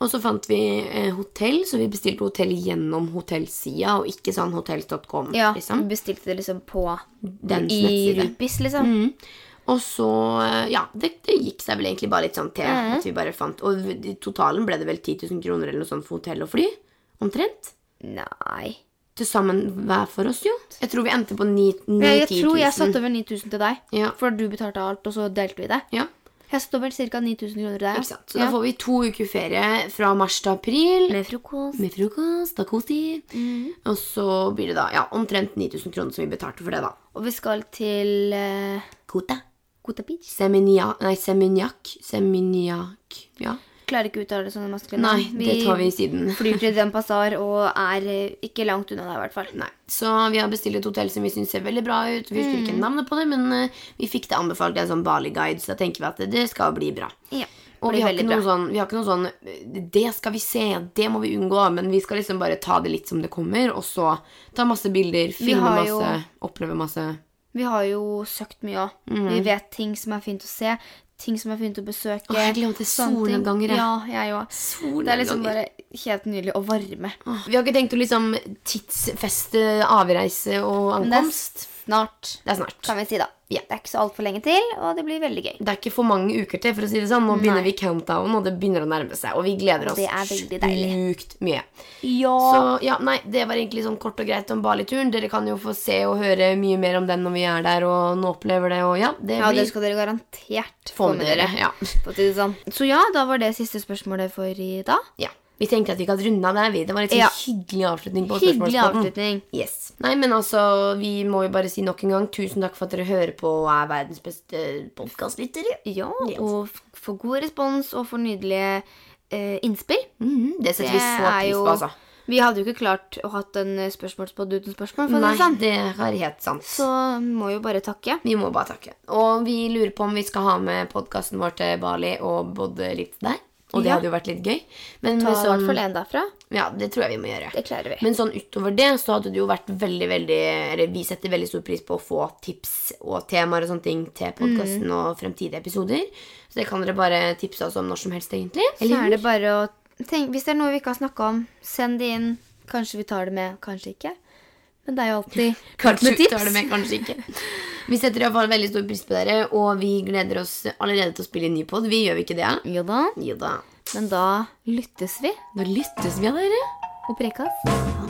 Og så fant vi eh, hotell, så vi bestilte hotell gjennom hotellsida, og ikke sånn hotell.com. Ja, liksom. vi bestilte det liksom på Dens i nettside. Rupis, liksom. Mm. Og så, eh, ja, det, det gikk seg vel egentlig bare litt sånn til mm. at vi bare fant Og i totalen ble det vel 10 000 kroner eller noe sånt for hotell og fly. Omtrent. Nei. Til sammen hver for oss, jo. Jeg tror vi endte på 9000. Jeg, 10 jeg 000. tror jeg satte over 9000 til deg, Ja. for du betalte alt, og så delte vi det. Ja. Jeg står vel ca. 9000 kroner der. Ikke sant? Så ja. da får vi to uker ferie fra mars til april. Med frokost. Med frokost og kostid. mm. Og så blir det da ja, omtrent 9000 kroner som vi betalte for det, da. Og vi skal til uh, Kota. Kota Beach. Semenia, nei, Seminyak. Seminyak. Ja. Klarer ikke å uttale det sånn maskulin. Nei, det tar vi siden. flyr til Den Pasar og er eh, ikke langt unna der, i hvert fall. Nei. Så vi har bestilt et hotell som vi syns ser veldig bra ut. Vi husker mm. ikke navnet på det, men eh, vi fikk det anbefalt i en sånn Bali-guide, så da tenker vi at det, skal bli bra. Ja, Og vi har, sånn, vi har ikke noe sånn Det skal vi se, det må vi unngå. Men vi skal liksom bare ta det litt som det kommer, og så ta masse bilder, filme masse, jo- oppleve masse. Vi har jo søkt mye òg. Mm. Vi vet ting som er fint å se, ting som jeg har begynt å besøke. Åh, jeg glemte ting. solnedganger. Ja, jeg òg. Det er liksom bare helt nydelig og varme. Vi har ikke tenkt å liksom tidsfeste avreise og ankomst. Snart, Det er snart. kan vi si, da. Ja. Det er ikke så altfor lenge til, og det blir veldig gøy. Det er ikke for mange uker til, for å si det sånn. Nå begynner vi countdown, og det begynner å nærme seg. Og vi gleder oss sjukt mye. Ja. Så ja, nei, det var egentlig sånn kort og greit om Bali-turen. Dere kan jo få se og høre mye mer om den når vi er der og nå opplever det. Og ja, det ja, blir det skal dere garantert få med dere. Ja. Å si det sånn. Så ja, da var det siste spørsmålet for i dag. ja. Vi tenkte at vi kan runde av der. vi. Det var litt sånn Ja. hyggelig avslutning på Hyggelig avslutning. Yes. Nei, men altså, vi må jo bare si nok en gang tusen takk for at dere hører på og er verdens beste podkastlyttere. Ja, og for god respons og for nydelige eh, innspill. Mhm, det setter vi så pris på, altså. Vi hadde jo ikke klart å hatt en spørsmålspod uten spørsmål. Nei, det sånn. det er helt sant. Så må jo bare takke. Vi må bare takke. Og vi lurer på om vi skal ha med podkasten vår til Bali og bodde litt der. Og det Ja. hadde jo vært litt gøy. Men Ta i hvert sånn, fall en derfra. ja, det tror jeg vi må gjøre. Det klarer vi. Men sånn utover det så hadde det jo vært veldig, veldig Eller vi setter veldig stor pris på å få tips og temaer og sånne ting til podkasten Mm. og fremtidige episoder. Så det kan dere bare tipse oss om når som helst, egentlig. Så er det bare å tenke, Hvis det er noe vi ikke har snakka om, send det inn. Kanskje vi tar det med, kanskje ikke. Men det er jo alltid Kanskje med tips. tar det med, kanskje ikke. Vi setter i hvert fall veldig stor pris på dere, og vi gleder oss allerede til å spille en ny pod. Vi gjør vi ikke det? Jo da. Jo da. Men da lyttes vi Da lyttes vi av dere. og prekas. Det.